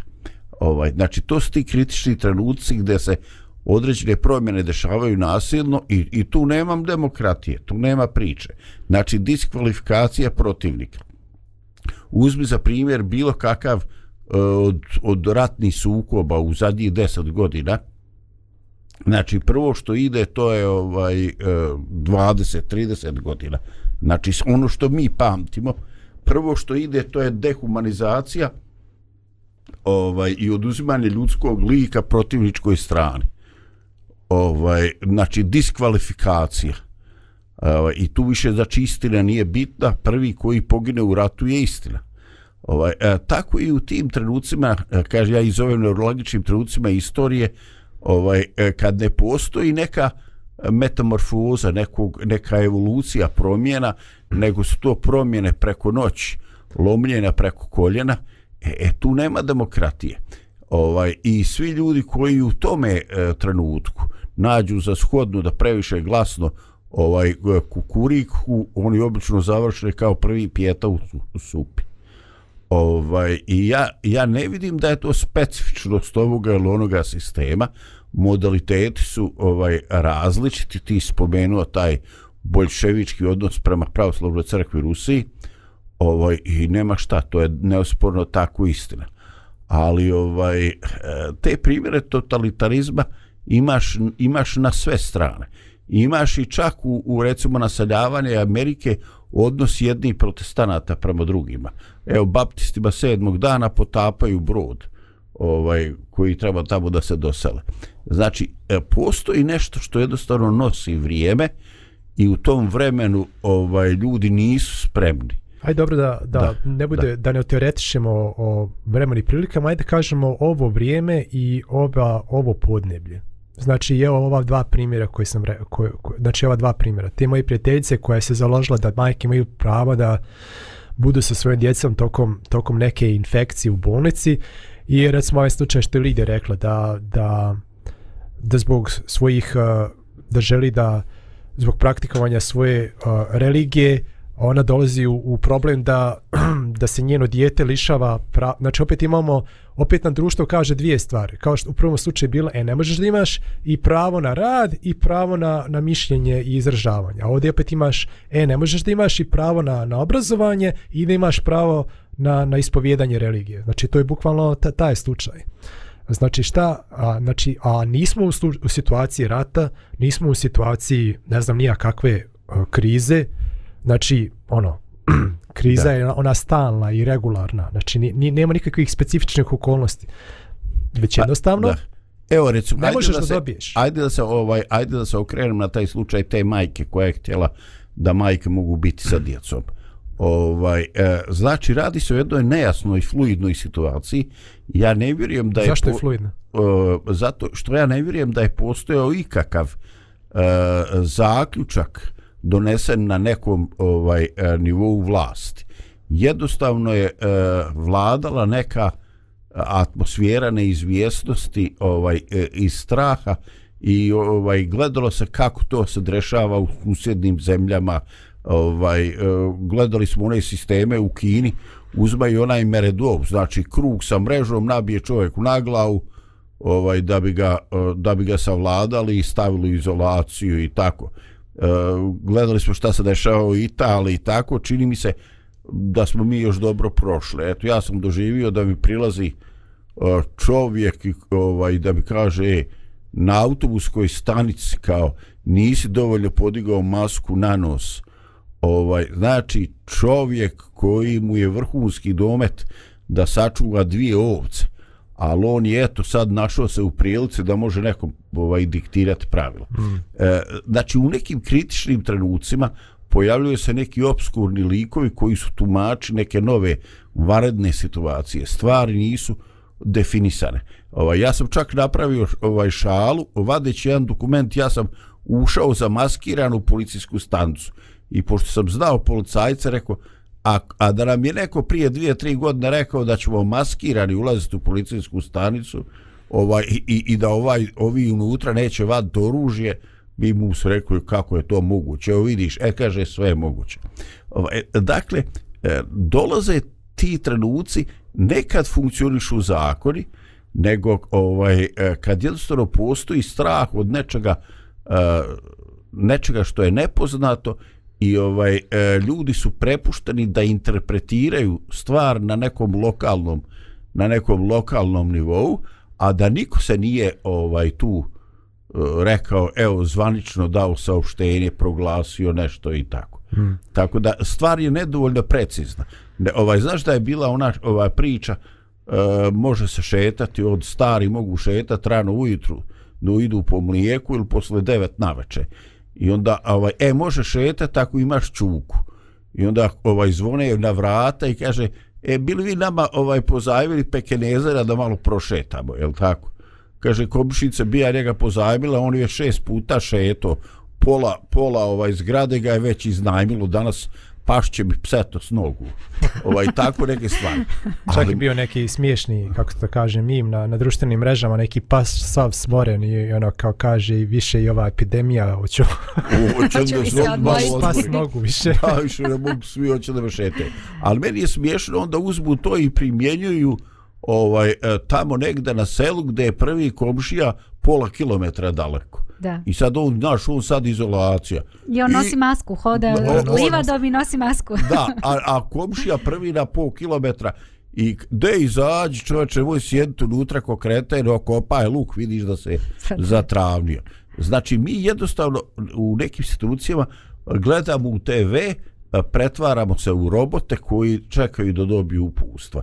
Ovaj, znači, to su ti kritični trenuci gde se određene promjene dešavaju nasilno i, i tu nemam demokratije, tu nema priče. Znači, diskvalifikacija protivnika. Uzmi za primjer bilo kakav e, od, od ratni sukoba u zadnjih deset godina. Znači, prvo što ide, to je ovaj 20-30 e, godina. Znači, ono što mi pamtimo, prvo što ide, to je dehumanizacija ovaj i oduzimanje ljudskog lika protivničkoj strani ovaj, znači diskvalifikacija ovaj, i tu više znači istina nije bitna prvi koji pogine u ratu je istina ovaj, a, e, tako i u tim trenucima e, kaže ja i zovem neurologičnim trenucima istorije ovaj, e, kad ne postoji neka metamorfoza, nekog, neka evolucija promjena, nego su to promjene preko noći, lomljena preko koljena, e, e tu nema demokratije. Ovaj, I svi ljudi koji u tome e, trenutku, e, nađu za shodno da previše glasno ovaj e, kukuriku, oni obično završe kao prvi pjeta u, u supi. Ovaj, I ja, ja ne vidim da je to specifičnost ovoga ili onoga sistema. Modaliteti su ovaj različiti. Ti spomenuo taj bolševički odnos prema pravoslavnoj crkvi Rusiji. Ovaj, I nema šta, to je neosporno tako istina. Ali ovaj e, te primjere totalitarizma imaš, imaš na sve strane. Imaš i čak u, u recimo nasaljavanje Amerike odnos jednih protestanata prema drugima. Evo, baptistima sedmog dana potapaju brod ovaj koji treba tamo da se dosele. Znači, e, postoji nešto što jednostavno nosi vrijeme i u tom vremenu ovaj ljudi nisu spremni. Ajde dobro da, da, da ne bude da. da. ne teoretišemo o vremenu i prilikama, ajde kažemo ovo vrijeme i ova, ovo podneblje. Znači, evo ova dva primjera koje sam re, koje, koje, znači ova dva primjera. Te moje prijateljice koja se založila da majke imaju prava da budu sa svojim djecom tokom, tokom neke infekcije u bolnici i je recimo ovaj slučaj što je Lidija rekla da, da, da zbog svojih eh, da želi da zbog praktikovanja svoje uh, religije uh, ona dolazi u, u problem da da se njeno dijete lišava pra... znači opet imamo opet na društvo kaže dvije stvari kao što u prvom slučaju je bilo e ne možeš da imaš i pravo na rad i pravo na, na mišljenje i izražavanje a ovdje opet imaš e ne možeš da imaš i pravo na, na obrazovanje i da imaš pravo na, na ispovjedanje religije znači to je bukvalno ta, taj slučaj Znači šta, a, znači, a nismo u, slu, u situaciji rata, nismo u situaciji ne znam nija kakve a, krize, Znači, ono, kriza da. je ona, ona stalna i regularna. Znači, ni, ni, nema nikakvih specifičnih okolnosti. Već pa, jednostavno, da. Evo, recimo, ne možeš da, da se, dobiješ. Ajde da, se, ovaj, ajde da se okrenem na taj slučaj te majke koja je htjela da majke mogu biti sa djecom. Ovaj, e, znači, radi se o jednoj nejasnoj, fluidnoj situaciji. Ja ne vjerujem da je... Zašto je fluidna? Po, e, zato što ja ne vjerujem da je postojao ikakav e, zaključak e, donesen na nekom ovaj e, nivou vlasti. Jednostavno je e, vladala neka e, atmosfera neizvjesnosti ovaj e, i straha i ovaj gledalo se kako to se dešava u susjednim zemljama ovaj e, gledali smo one sisteme u Kini uzmaju onaj meredov znači krug sa mrežom nabije čovjeku na glavu ovaj da bi ga e, da bi ga savladali i stavili u izolaciju i tako. Eh, gledali smo šta se dešava u Italiji i tako, čini mi se da smo mi još dobro prošli. Eto, ja sam doživio da mi prilazi eh, čovjek ovaj, da mi kaže, e, na autobuskoj stanici kao nisi dovoljno podigao masku na nos ovaj znači čovjek koji mu je vrhunski domet da sačuva dvije ovce ali on je eto sad našao se u prilici da može nekom ovaj, diktirati pravila. Mm. E, znači u nekim kritičnim trenucima pojavljuju se neki obskurni likovi koji su tumači neke nove varedne situacije. Stvari nisu definisane. Ovaj, ja sam čak napravio ovaj šalu, vadeći jedan dokument, ja sam ušao za maskiranu policijsku stancu i pošto sam znao policajca, rekao, A, a da nam je neko prije dvije, tri godine rekao da ćemo maskirani ulaziti u policijsku stanicu ovaj, i, i da ovaj, ovi unutra neće vaditi oružje, mi mu se rekao kako je to moguće. Evo vidiš, e kaže sve je moguće. Ovaj, dakle, e, dolaze ti trenuci nekad funkcionišu zakoni, nego ovaj e, kad jednostavno postoji strah od nečega e, nečega što je nepoznato i ovaj e, ljudi su prepušteni da interpretiraju stvar na nekom lokalnom na nekom lokalnom nivou a da niko se nije ovaj tu e, rekao evo zvanično dao saopštenje proglasio nešto i tako hmm. tako da stvar je nedovoljno precizna ne, ovaj znaš da je bila ona ova priča e, može se šetati od stari mogu šetati rano ujutru no idu po mlijeku ili posle devet na večer. I onda, ovaj, e, može šetati ako imaš čuku. I onda ovaj, zvone na vrata i kaže, e, bili vi nama ovaj, pozajmili pekenezara da malo prošetamo, je tako? Kaže, komšica bi ja njega pozajmila, on je šest puta šeto, pola, pola ovaj, zgrade ga je već iznajmilo danas, pašće mi pseto s nogu. Ovaj, tako neke stvari. Čak je bio neki smiješni, kako to kaže, mim na, na društvenim mrežama, neki pas sav smoren i, i ono, kao kaže, više i ova epidemija, hoću... Hoću da se odmah Pas nogu više. Da, više ne mogu, svi hoće da me šete. Ali meni je smiješno, onda uzmu to i primjenjuju uh, ovaj e, tamo negde na selu gde je prvi komšija pola kilometra daleko. Da. I sad on, znaš, on sad izolacija. I on I, nosi masku, hoda no, no, liva no, dobi, nosi masku. Da, a, a komšija prvi na pol kilometra i de izađi čovječe, moj sjedit unutra ko krete, no kopa je luk, vidiš da se zatravnio. Znači, mi jednostavno u nekim situacijama gledamo u TV, pretvaramo se u robote koji čekaju da dobiju upustva.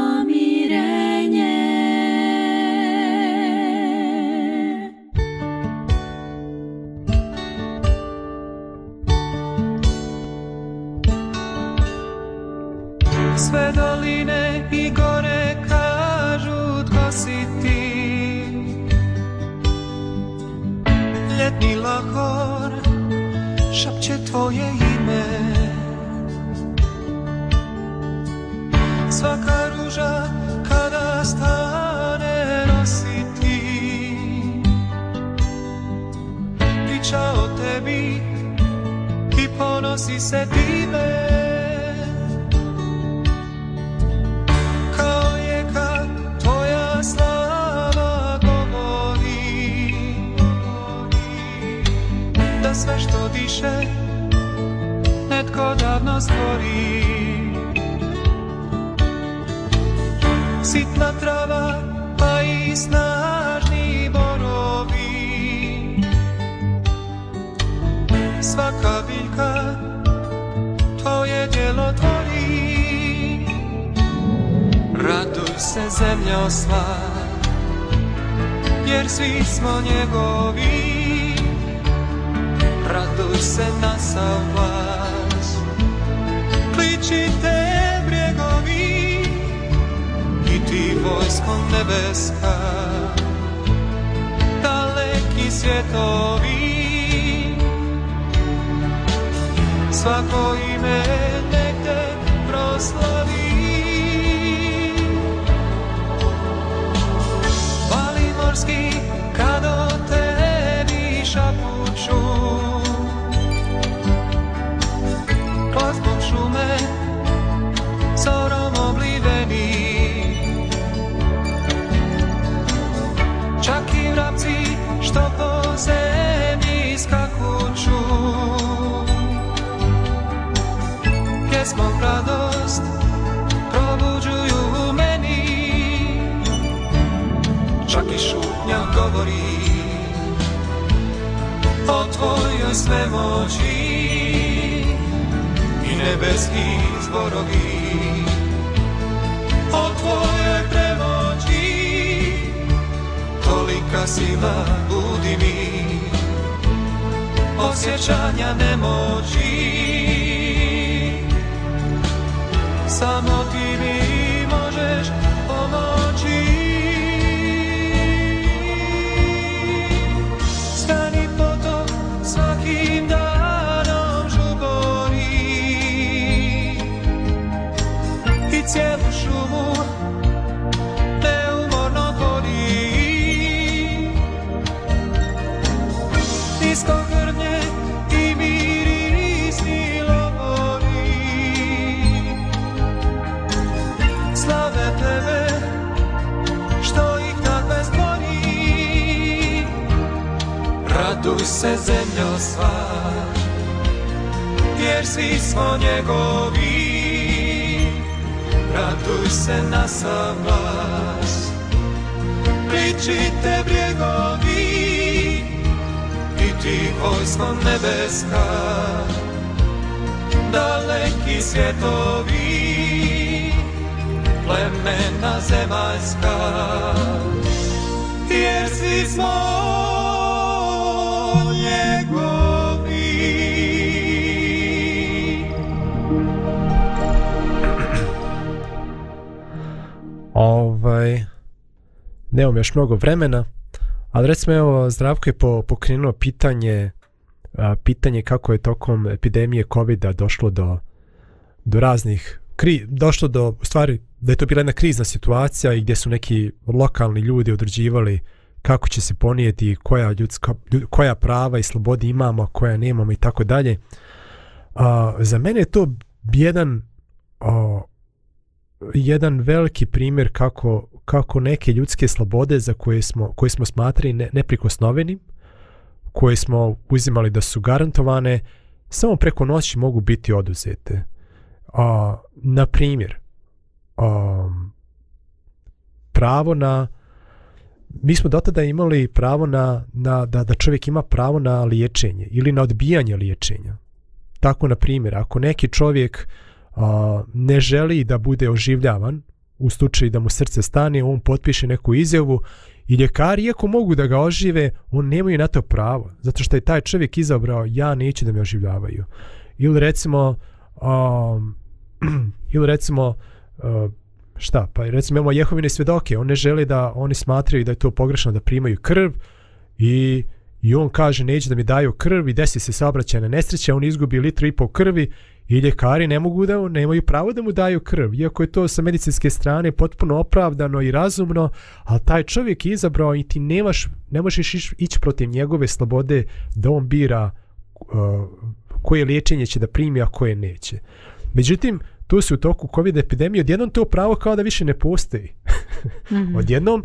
sve doline i gore kažu tko si ti ljetni lahor šapće tvoje ime svaka ruža kada stane nosi ti priča o tebi i ponosi se time se zemlja sva Jer svi smo njegovi Raduj se na sam vas Kličite brjegovi I ti vojsko nebeska Daleki svjetovi Svako ime nekde proslavi Zagorski kad o tebi šapuću Klasbom šume zorom obliveni Čak i vrapci što po zemlji skakuću Pjesmom radom čak i šutnja govori o tvojoj svemoći i nebeski zborovi o tvoje premoći tolika sila budi mi osjećanja nemoći samo ti se zemlja sva Jer svi smo njegovi Raduj se na sam vas Pričite brjegovi I ti vojsko nebeska Daleki svjetovi Plemena zemaljska Jer svi smo ovi Ovaj, nemam još mnogo vremena, ali recimo evo, Zdravko je po, pokrenuo pitanje, a, pitanje kako je tokom epidemije COVID-a došlo do, do raznih, kri, došlo do, u stvari, da je to bila jedna krizna situacija i gdje su neki lokalni ljudi određivali kako će se ponijeti, koja, ljudska, ljud, koja prava i slobodi imamo, koja nemamo i tako dalje. Uh, za mene je to jedan uh, jedan veliki primjer kako, kako neke ljudske slobode za koje smo, koje smo smatrali ne, neprikosnovenim, koje smo uzimali da su garantovane, samo preko noći mogu biti oduzete. A, na primjer, a, pravo na Mi smo dotada imali pravo na, na da, da čovjek ima pravo na liječenje ili na odbijanje liječenja. Tako, na primjer, ako neki čovjek uh, a, ne želi da bude oživljavan u slučaju da mu srce stane, on potpiše neku izjavu i ljekari, iako mogu da ga ožive, on nemaju na to pravo. Zato što je taj čovjek izabrao, ja neću da me oživljavaju. Ili recimo, um, ili recimo, uh, šta, pa recimo imamo Jehovine svedoke, on ne želi da, oni smatraju da je to pogrešno, da primaju krv i, i on kaže, neće da mi daju krv i desi se saobraćajna nesreća, on izgubi litru i po krvi I ljekari ne mogu da, nemaju pravo da mu daju krv, iako je to sa medicinske strane potpuno opravdano i razumno, ali taj čovjek je izabrao i ti nemaš, ne možeš ići protiv njegove slobode da on bira uh, koje liječenje će da primi, a koje neće. Međutim, tu se u toku COVID epidemije odjednom to pravo kao da više ne postoji. mm -hmm. Odjednom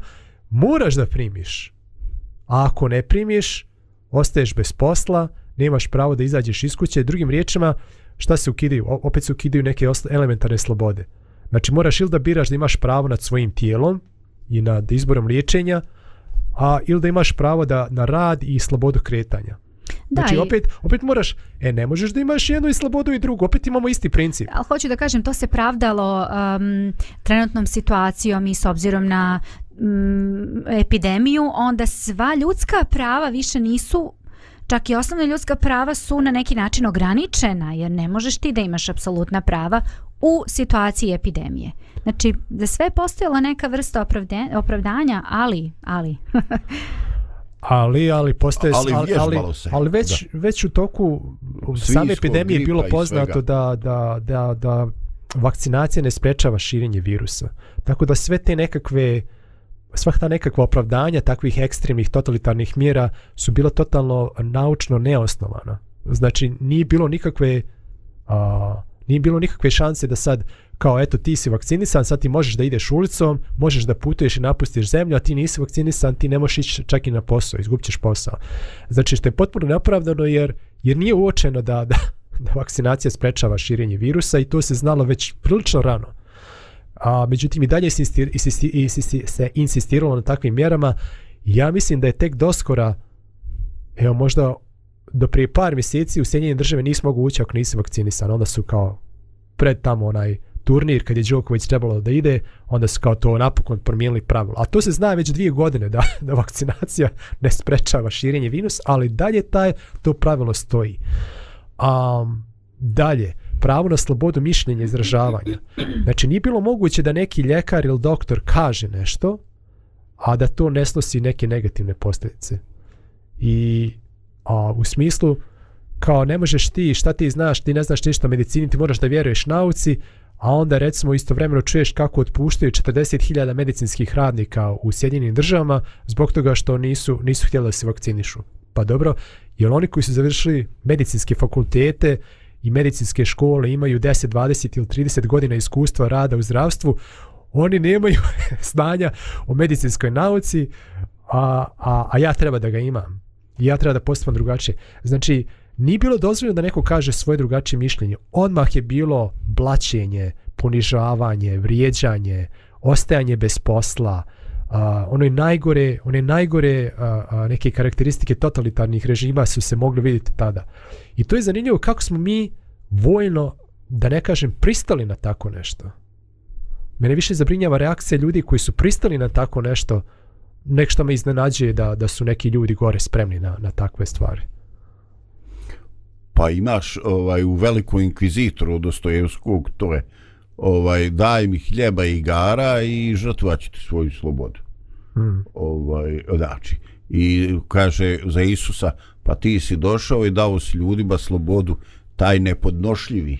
moraš da primiš. A ako ne primiš, ostaješ bez posla, nemaš pravo da izađeš iz kuće. Drugim riječima, uh, šta se ukidaju? O, opet se ukidaju neke elementarne slobode. Znači moraš ili da biraš da imaš pravo nad svojim tijelom i nad izborom liječenja, a ili da imaš pravo da na rad i slobodu kretanja. Da, znači, i... opet, opet moraš, e, ne možeš da imaš jednu i slobodu i drugu, opet imamo isti princip. Ali hoću da kažem, to se pravdalo um, trenutnom situacijom i s obzirom na um, epidemiju, onda sva ljudska prava više nisu Čak i osnovna ljudska prava su na neki način ograničena jer ne možeš ti da imaš apsolutna prava u situaciji epidemije. Znači, za sve je postojala neka vrsta opravde, opravdanja, ali, ali... ali, ali, postoje, ali, ali, ali, ali već, da. već u toku same epidemije je bilo poznato da, da, da, da vakcinacija ne sprečava širenje virusa. Tako da sve te nekakve uh, svah ta nekakva opravdanja takvih ekstremnih totalitarnih mjera su bila totalno naučno neosnovana. Znači, nije bilo nikakve a, nije bilo nikakve šanse da sad kao eto ti si vakcinisan, sad ti možeš da ideš ulicom, možeš da putuješ i napustiš zemlju, a ti nisi vakcinisan, ti ne možeš ići čak i na posao, izgubćeš posao. Znači što je potpuno neopravdano jer jer nije uočeno da, da, da vakcinacija sprečava širenje virusa i to se znalo već prilično rano. Uh, a međutim i dalje se, insistir, insistir, insistir, se insistiralo na takvim mjerama ja mislim da je tek doskora evo možda do prije par mjeseci u Sjedinjene države nisu mogu ući ako nisu vakcinisani onda su kao pred tamo onaj turnir kad je Djokovic trebalo da ide onda su kao to napokon promijenili pravilo a to se zna već dvije godine da, da vakcinacija ne sprečava širenje virus ali dalje taj to pravilo stoji um, dalje uh, pravo na slobodu mišljenja i izražavanja. Znači, nije bilo moguće da neki ljekar ili doktor kaže nešto, a da to ne snosi neke negativne posljedice. I a, u smislu, kao ne možeš ti, šta ti znaš, ti ne znaš ništa o medicini, ti moraš da vjeruješ nauci, a onda recimo istovremeno čuješ kako otpuštaju 40.000 medicinskih radnika u Sjedinim državama zbog toga što nisu, nisu htjeli da se vakcinišu. Pa dobro, jer oni koji su završili medicinske fakultete, i medicinske škole imaju 10, 20 ili 30 godina iskustva rada u zdravstvu, oni nemaju znanja o medicinskoj nauci, a, a, a ja treba da ga imam. Ja treba da postupam drugačije. Znači, nije bilo dozvoljeno da neko kaže svoje drugačije mišljenje. Odmah je bilo blaćenje, ponižavanje, vrijeđanje, ostajanje bez posla, uh, uh, onoj najgore, one najgore uh, neke karakteristike totalitarnih režima su se mogli vidjeti tada. I to je zanimljivo kako smo mi vojno, da ne kažem, pristali na tako nešto. Mene više zabrinjava reakcija ljudi koji su pristali na tako nešto, nek što me iznenađuje da, da su neki ljudi gore spremni na, na takve stvari. Pa imaš ovaj, u veliku inkvizitoru Dostojevskog, to je ovaj daj mi hljeba i igara i žrtvaćete svoju slobodu. Mm. Ovaj znači i kaže za Isusa pa ti si došao i dao si ljudima slobodu taj nepodnošljivi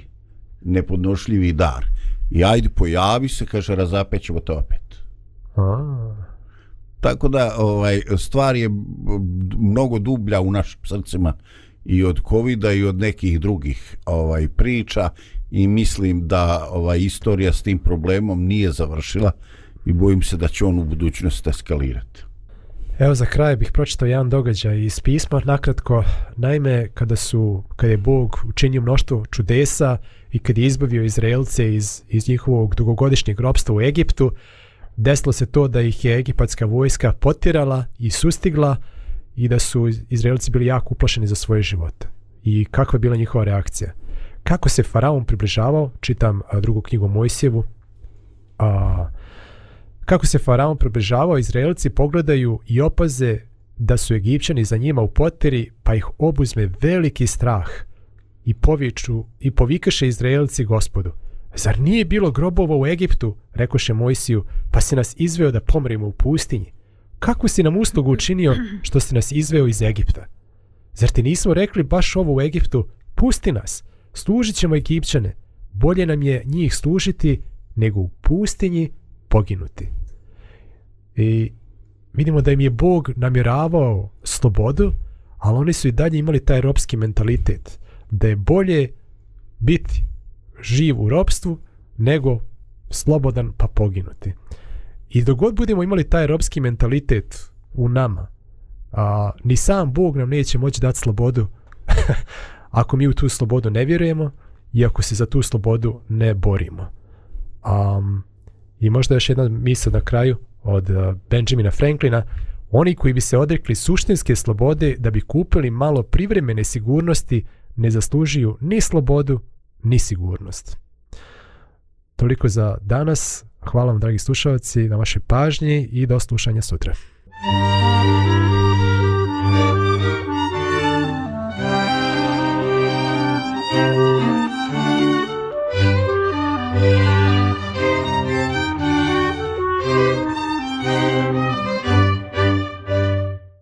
nepodnošljivi dar. I ajde pojavi se kaže razapećemo to opet. A. Tako da ovaj stvar je mnogo dublja u našim srcima i od covida i od nekih drugih ovaj priča i mislim da ova istorija s tim problemom nije završila i bojim se da će on u budućnosti eskalirati. Evo za kraj bih pročitao jedan događaj iz pisma, nakratko, naime kada su, kada je Bog učinio mnoštvo čudesa i kada je izbavio Izraelce iz, iz njihovog dugogodišnjeg robstva u Egiptu, desilo se to da ih je egipatska vojska potirala i sustigla i da su Izraelci bili jako uplašeni za svoje živote. I kakva je bila njihova reakcija? kako se faraon približavao, čitam a, drugu knjigu Mojsijevu, a, kako se faraon približavao, Izraelci pogledaju i opaze da su Egipćani za njima u poteri, pa ih obuzme veliki strah i, poviču, i povikaše Izraelci gospodu. Zar nije bilo grobova u Egiptu, rekoše Mojsiju, pa se nas izveo da pomrimo u pustinji? Kako si nam uslugu učinio što si nas izveo iz Egipta? Zar ti nismo rekli baš ovo u Egiptu, pusti nas? Služit ćemo ekipćane, bolje nam je njih služiti nego u pustinji poginuti. I vidimo da im je Bog namjeravao slobodu, ali oni su i dalje imali taj ropski mentalitet, da je bolje biti živ u ropstvu nego slobodan pa poginuti. I dok god budemo imali taj ropski mentalitet u nama, a, ni sam Bog nam neće moći dati slobodu ako mi u tu slobodu ne vjerujemo i ako se za tu slobodu ne borimo. Um, I možda još jedna misla na kraju od eh, Benjamina Franklina. Oni koji bi se odrekli suštinske slobode da bi kupili malo privremene sigurnosti ne zaslužuju ni slobodu ni sigurnost. Toliko za danas. Hvala vam, dragi slušalci, na vašoj pažnji i do slušanja sutra. Thank you.